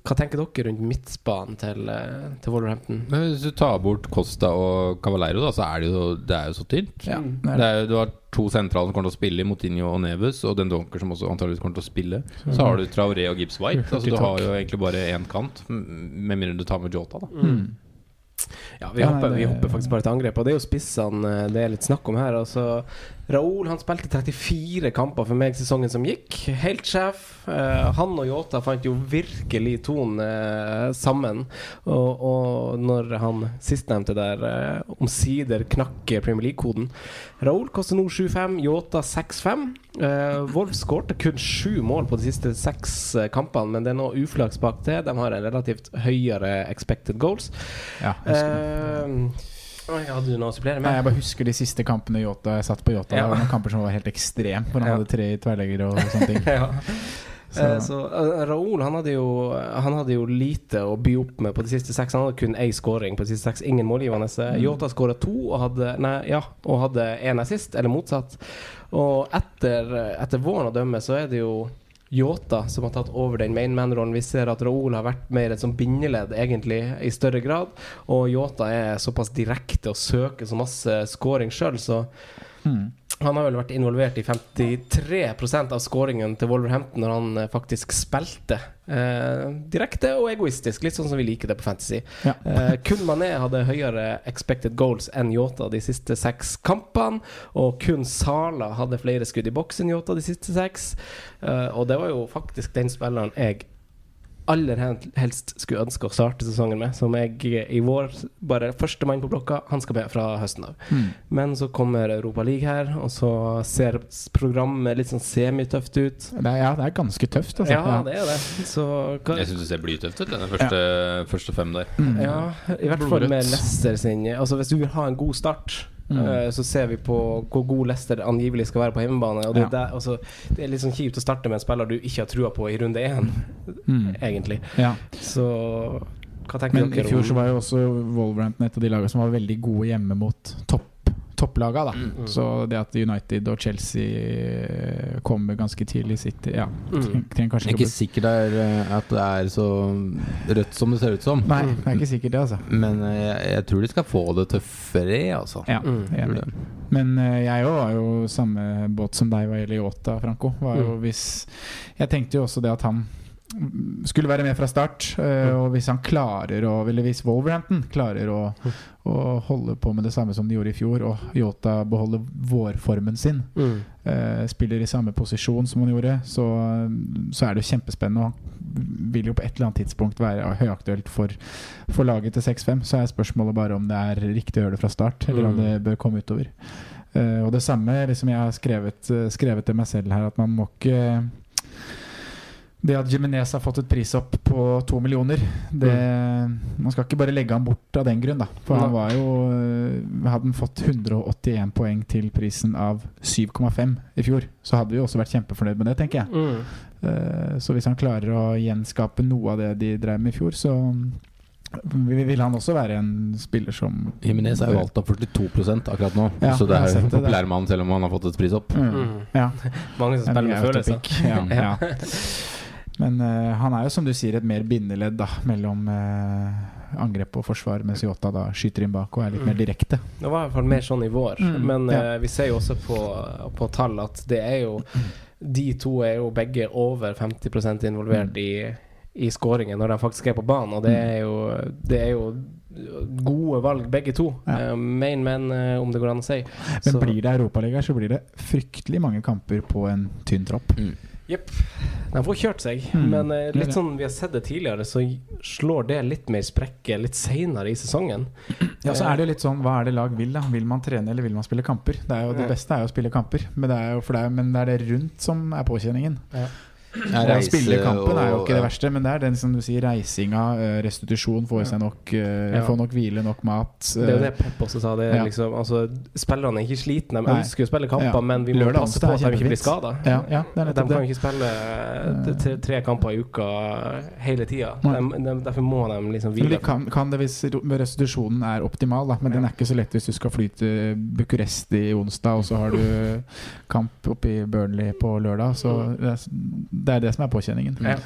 hva tenker dere rundt midtbanen til, eh, til Wolverhampton? Men hvis du tar bort Costa og Cavaleiro, da, så er det jo, det er jo så tynt. Ja, Mm. det er Det er jo, du har to sentraler som kommer til å spille, Motinho og Neves, og den Donker som også antakeligvis kommer til å spille. Så har du Traoré og Gibbs White. Altså, du har jo egentlig bare én kant, med mindre du tar med Jota. Da. Mm. Ja, vi, Ja, hopper, nei, vi hopper faktisk bare til angrep, og det er jo spissene eh, det er litt snakk om her. Altså, Raoul han spilte 34 kamper for meg sesongen som gikk. Helt sjef. Eh, han og Yota fant jo virkelig tonen eh, sammen. Og, og når han sistnevnte der eh, omsider knakk Premier League-koden Raoul koster nå 7-5, Yota 6-5. Eh, Wolf skårte kun sju mål på de siste seks eh, kampene, men det er noe uflaks bak det. De har en relativt høyere expected goals. Ja, hadde du noe å supplere med? Nei, jeg bare husker de siste kampene Jota, jeg satt på Jota. Ja. Det var noen kamper som var helt ekstreme, hvor han Ja. hadde tre i tverrlegger og sånne ting. *laughs* ja. Så- Eh, Så eh, Raoul han hadde, jo, han hadde jo lite å by opp med på de siste seks. Han hadde kun én scoring på de siste seks. Ingen målgivende. Mm. Yota skåra to og hadde Nei, ja, og hadde én assist, eller motsatt. Og etter, etter våren å dømme, så er det jo Yota som har tatt over den mainman-rollen. Vi ser at Raoul har vært mer et sånn bindeledd, egentlig, i større grad. Og Yota er såpass direkte og søker så masse scoring sjøl, så Mm. Han har vel vært involvert i 53% av skåringen til Wolverhampton når han eh, faktisk spilte. Eh, direkte og egoistisk, litt sånn som vi liker det på Fantasy. Ja. Eh, kun Mané hadde høyere expected goals enn Yota de siste seks kampene. Og kun Sala hadde flere skudd i boks enn Yota de siste seks. Eh, og det var jo faktisk den spilleren jeg aller helst skulle ønske å starte sesongen med. Som jeg i vår bare første mann på blokka. Han skal med fra høsten av. Mm. Men så kommer Europa League her, og så ser programmet litt sånn semitøft ut. Det er, ja, det er ganske tøft, altså. Ja, det er det. Så hva, Jeg syns det ser blytøft ut, den første, første fem der. Mm. Ja, i hvert fall med Lesser sin Altså Hvis du vil ha en god start, Mm. eh, så ser vi på hvor god Leicester angivelig skal være på hjemmebane. Og det, Ja. er der, altså, det er litt sånn kjipt å starte med en spiller du ikke har trua på i runde én, Mm. *laughs* egentlig. ja. Så hva tenker Men i fjor så var jo også Wolverhampton et av de lagene som var veldig gode hjemme mot topp topplaga. da Mm. Så det at United og Chelsea kommer ganske tidlig i City Ja, Mm. Jeg er ikke sikkert det er, eh, at det er så rødt som det ser ut som. Nei, det er ikke sikkert det, altså. Men eh, jeg, jeg tror de skal få det tøffere, altså. Ja, Mm. enig. Men eh, jeg òg var jo samme båt som deg hva gjelder Yota, Franco. Var jo Mm. hvis, jeg tenkte jo også det at han mm, skulle være med fra start. eh, Mm. Og hvis han klarer å Eller hvis Wolverhampton klarer å, å holde på med det samme som de gjorde i fjor, og Yota beholder vårformen sin, mm. eh, spiller i samme posisjon som han gjorde, så, så er det jo kjempespennende. Og han vil jo på et eller annet tidspunkt være høyaktuelt for, for laget til 6-5. Så er spørsmålet bare om det er riktig å gjøre det fra start, eller om Mm. det bør komme utover. Eh, og det samme liksom jeg har skrevet, skrevet til meg selv her, at man må ikke det at Jimenez har fått et prisopp på to millioner det, Man skal ikke bare legge ham bort av den grunn, da. For han var jo øh, Hadde han fått 181 poeng til prisen av 7,5 i fjor, så hadde vi også vært kjempefornøyd med det, tenker jeg. Mm. Eh, så hvis han klarer å gjenskape noe av det de drev med i fjor, så vil vil han også være en spiller som Jimenez er jo valgt av 42 akkurat nå, Ja, så det er jo en populær mann selv om han har fått et prisopp. Mm. Mm. Ja. *laughs* Mange som er spiller med følelser. Ja, ja. Men uh, han er jo som du sier et mer bindeledd da mellom uh, angrep og forsvar, mens Yota da skyter inn bak og er litt mer direkte. Det var i hvert fall mer sånn i vår. Mm, Men ja. eh, vi ser jo også på, på tall at det er jo De to er jo begge over 50 involvert Mm. i, i skåringen når de faktisk er på banen, og det er jo, det er jo gode valg, begge to. Ja. Main men, eh, om det går an å si. Men Så- blir det Europaliga, så blir det fryktelig mange kamper på en tynn tropp. Jepp. De får kjørt seg. Mm, Men eh, litt sånn vi har sett det tidligere, så slår det litt mer sprekker litt seinere i sesongen. Ja, så er det jo litt sånn, Hva er det lag vil? da? Vil man trene eller vil man spille kamper? Det, er jo, det beste er jo å spille kamper, men det er jo for det er, men det er det rundt som er påkjenningen. Ja, Å reise spille kampen er jo og- ikke det verste, men det er den som du sier, reisinga, eh, restitusjon, få seg nok, eh, Ja. få nok hvile, nok mat. Det er jo eh, det Pep også sa. Det er Ja. liksom, altså, spillerne er ikke slitne. De ønsker å spille kamper, Ja. men vi må Lørdag, passe på at de ikke blir skada. Ja, ja, De kan det. ikke spille tre, tre kamper i uka hele tida. De, de, derfor må de liksom hvile. de kan, kan det hvis restitusjonen er optimal, da. Men den er ikke så lett hvis du skal fly til Bucuresti onsdag, og så har du *laughs* kamp oppe i Burnley på lørdag. Så det er, det er det som er påkjenningen. Ja.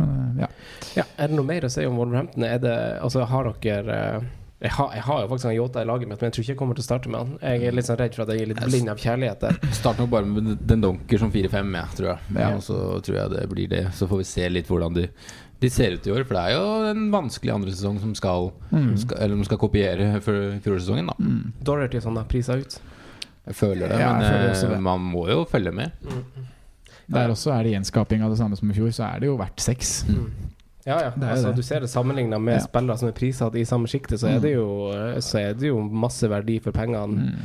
Men, eh, ja. Ja, er det noe mer å si om Wolverhampton? Er det, altså, har dere eh, jeg har, jeg har jo faktisk en Yota i laget mitt, men jeg tror ikke jeg kommer til å starte med han. Jeg er litt sånn redd for at jeg er litt blind av kjærlighet der. *laughs* Start nok bare med den donker som 4-5, ja, tror jeg. Ja. Og så tror jeg det blir det. Så får vi se litt hvordan de, de ser ut i år. For det er jo en vanskelig andre sesong som skal, Mm. skal Eller de skal kopiere fjorårssesongen, da. Mm. Dorothy sånn er prisa ut. Jeg føler det, Ja, men føler eh, det. man må jo følge med. Der også er det gjenskaping av det samme som i fjor, så er det jo verdt seks. Mm. Ja, ja. Det er Altså, det. du ser det sammenligna med Ja. spillere som er prissatt i samme sjiktet, så, Mm. det jo- så er det jo masse verdi for pengene. Mm.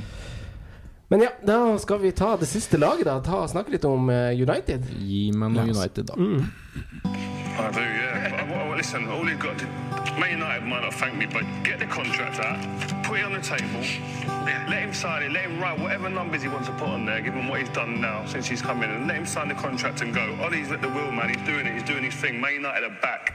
Men ja, da skal vi ta det siste laget, da. Ta og Snakke litt om eh, United. Gi meg noe United, da. Mm. Man United might not thank me, but get the contract out, put it on the table, let him sign it, let him write whatever numbers he wants to put on there, give him what he's done now since he's come in, and let him sign the contract and go. Ollie's at the wheel, man. He's doing it. He's doing his thing. Man United are back.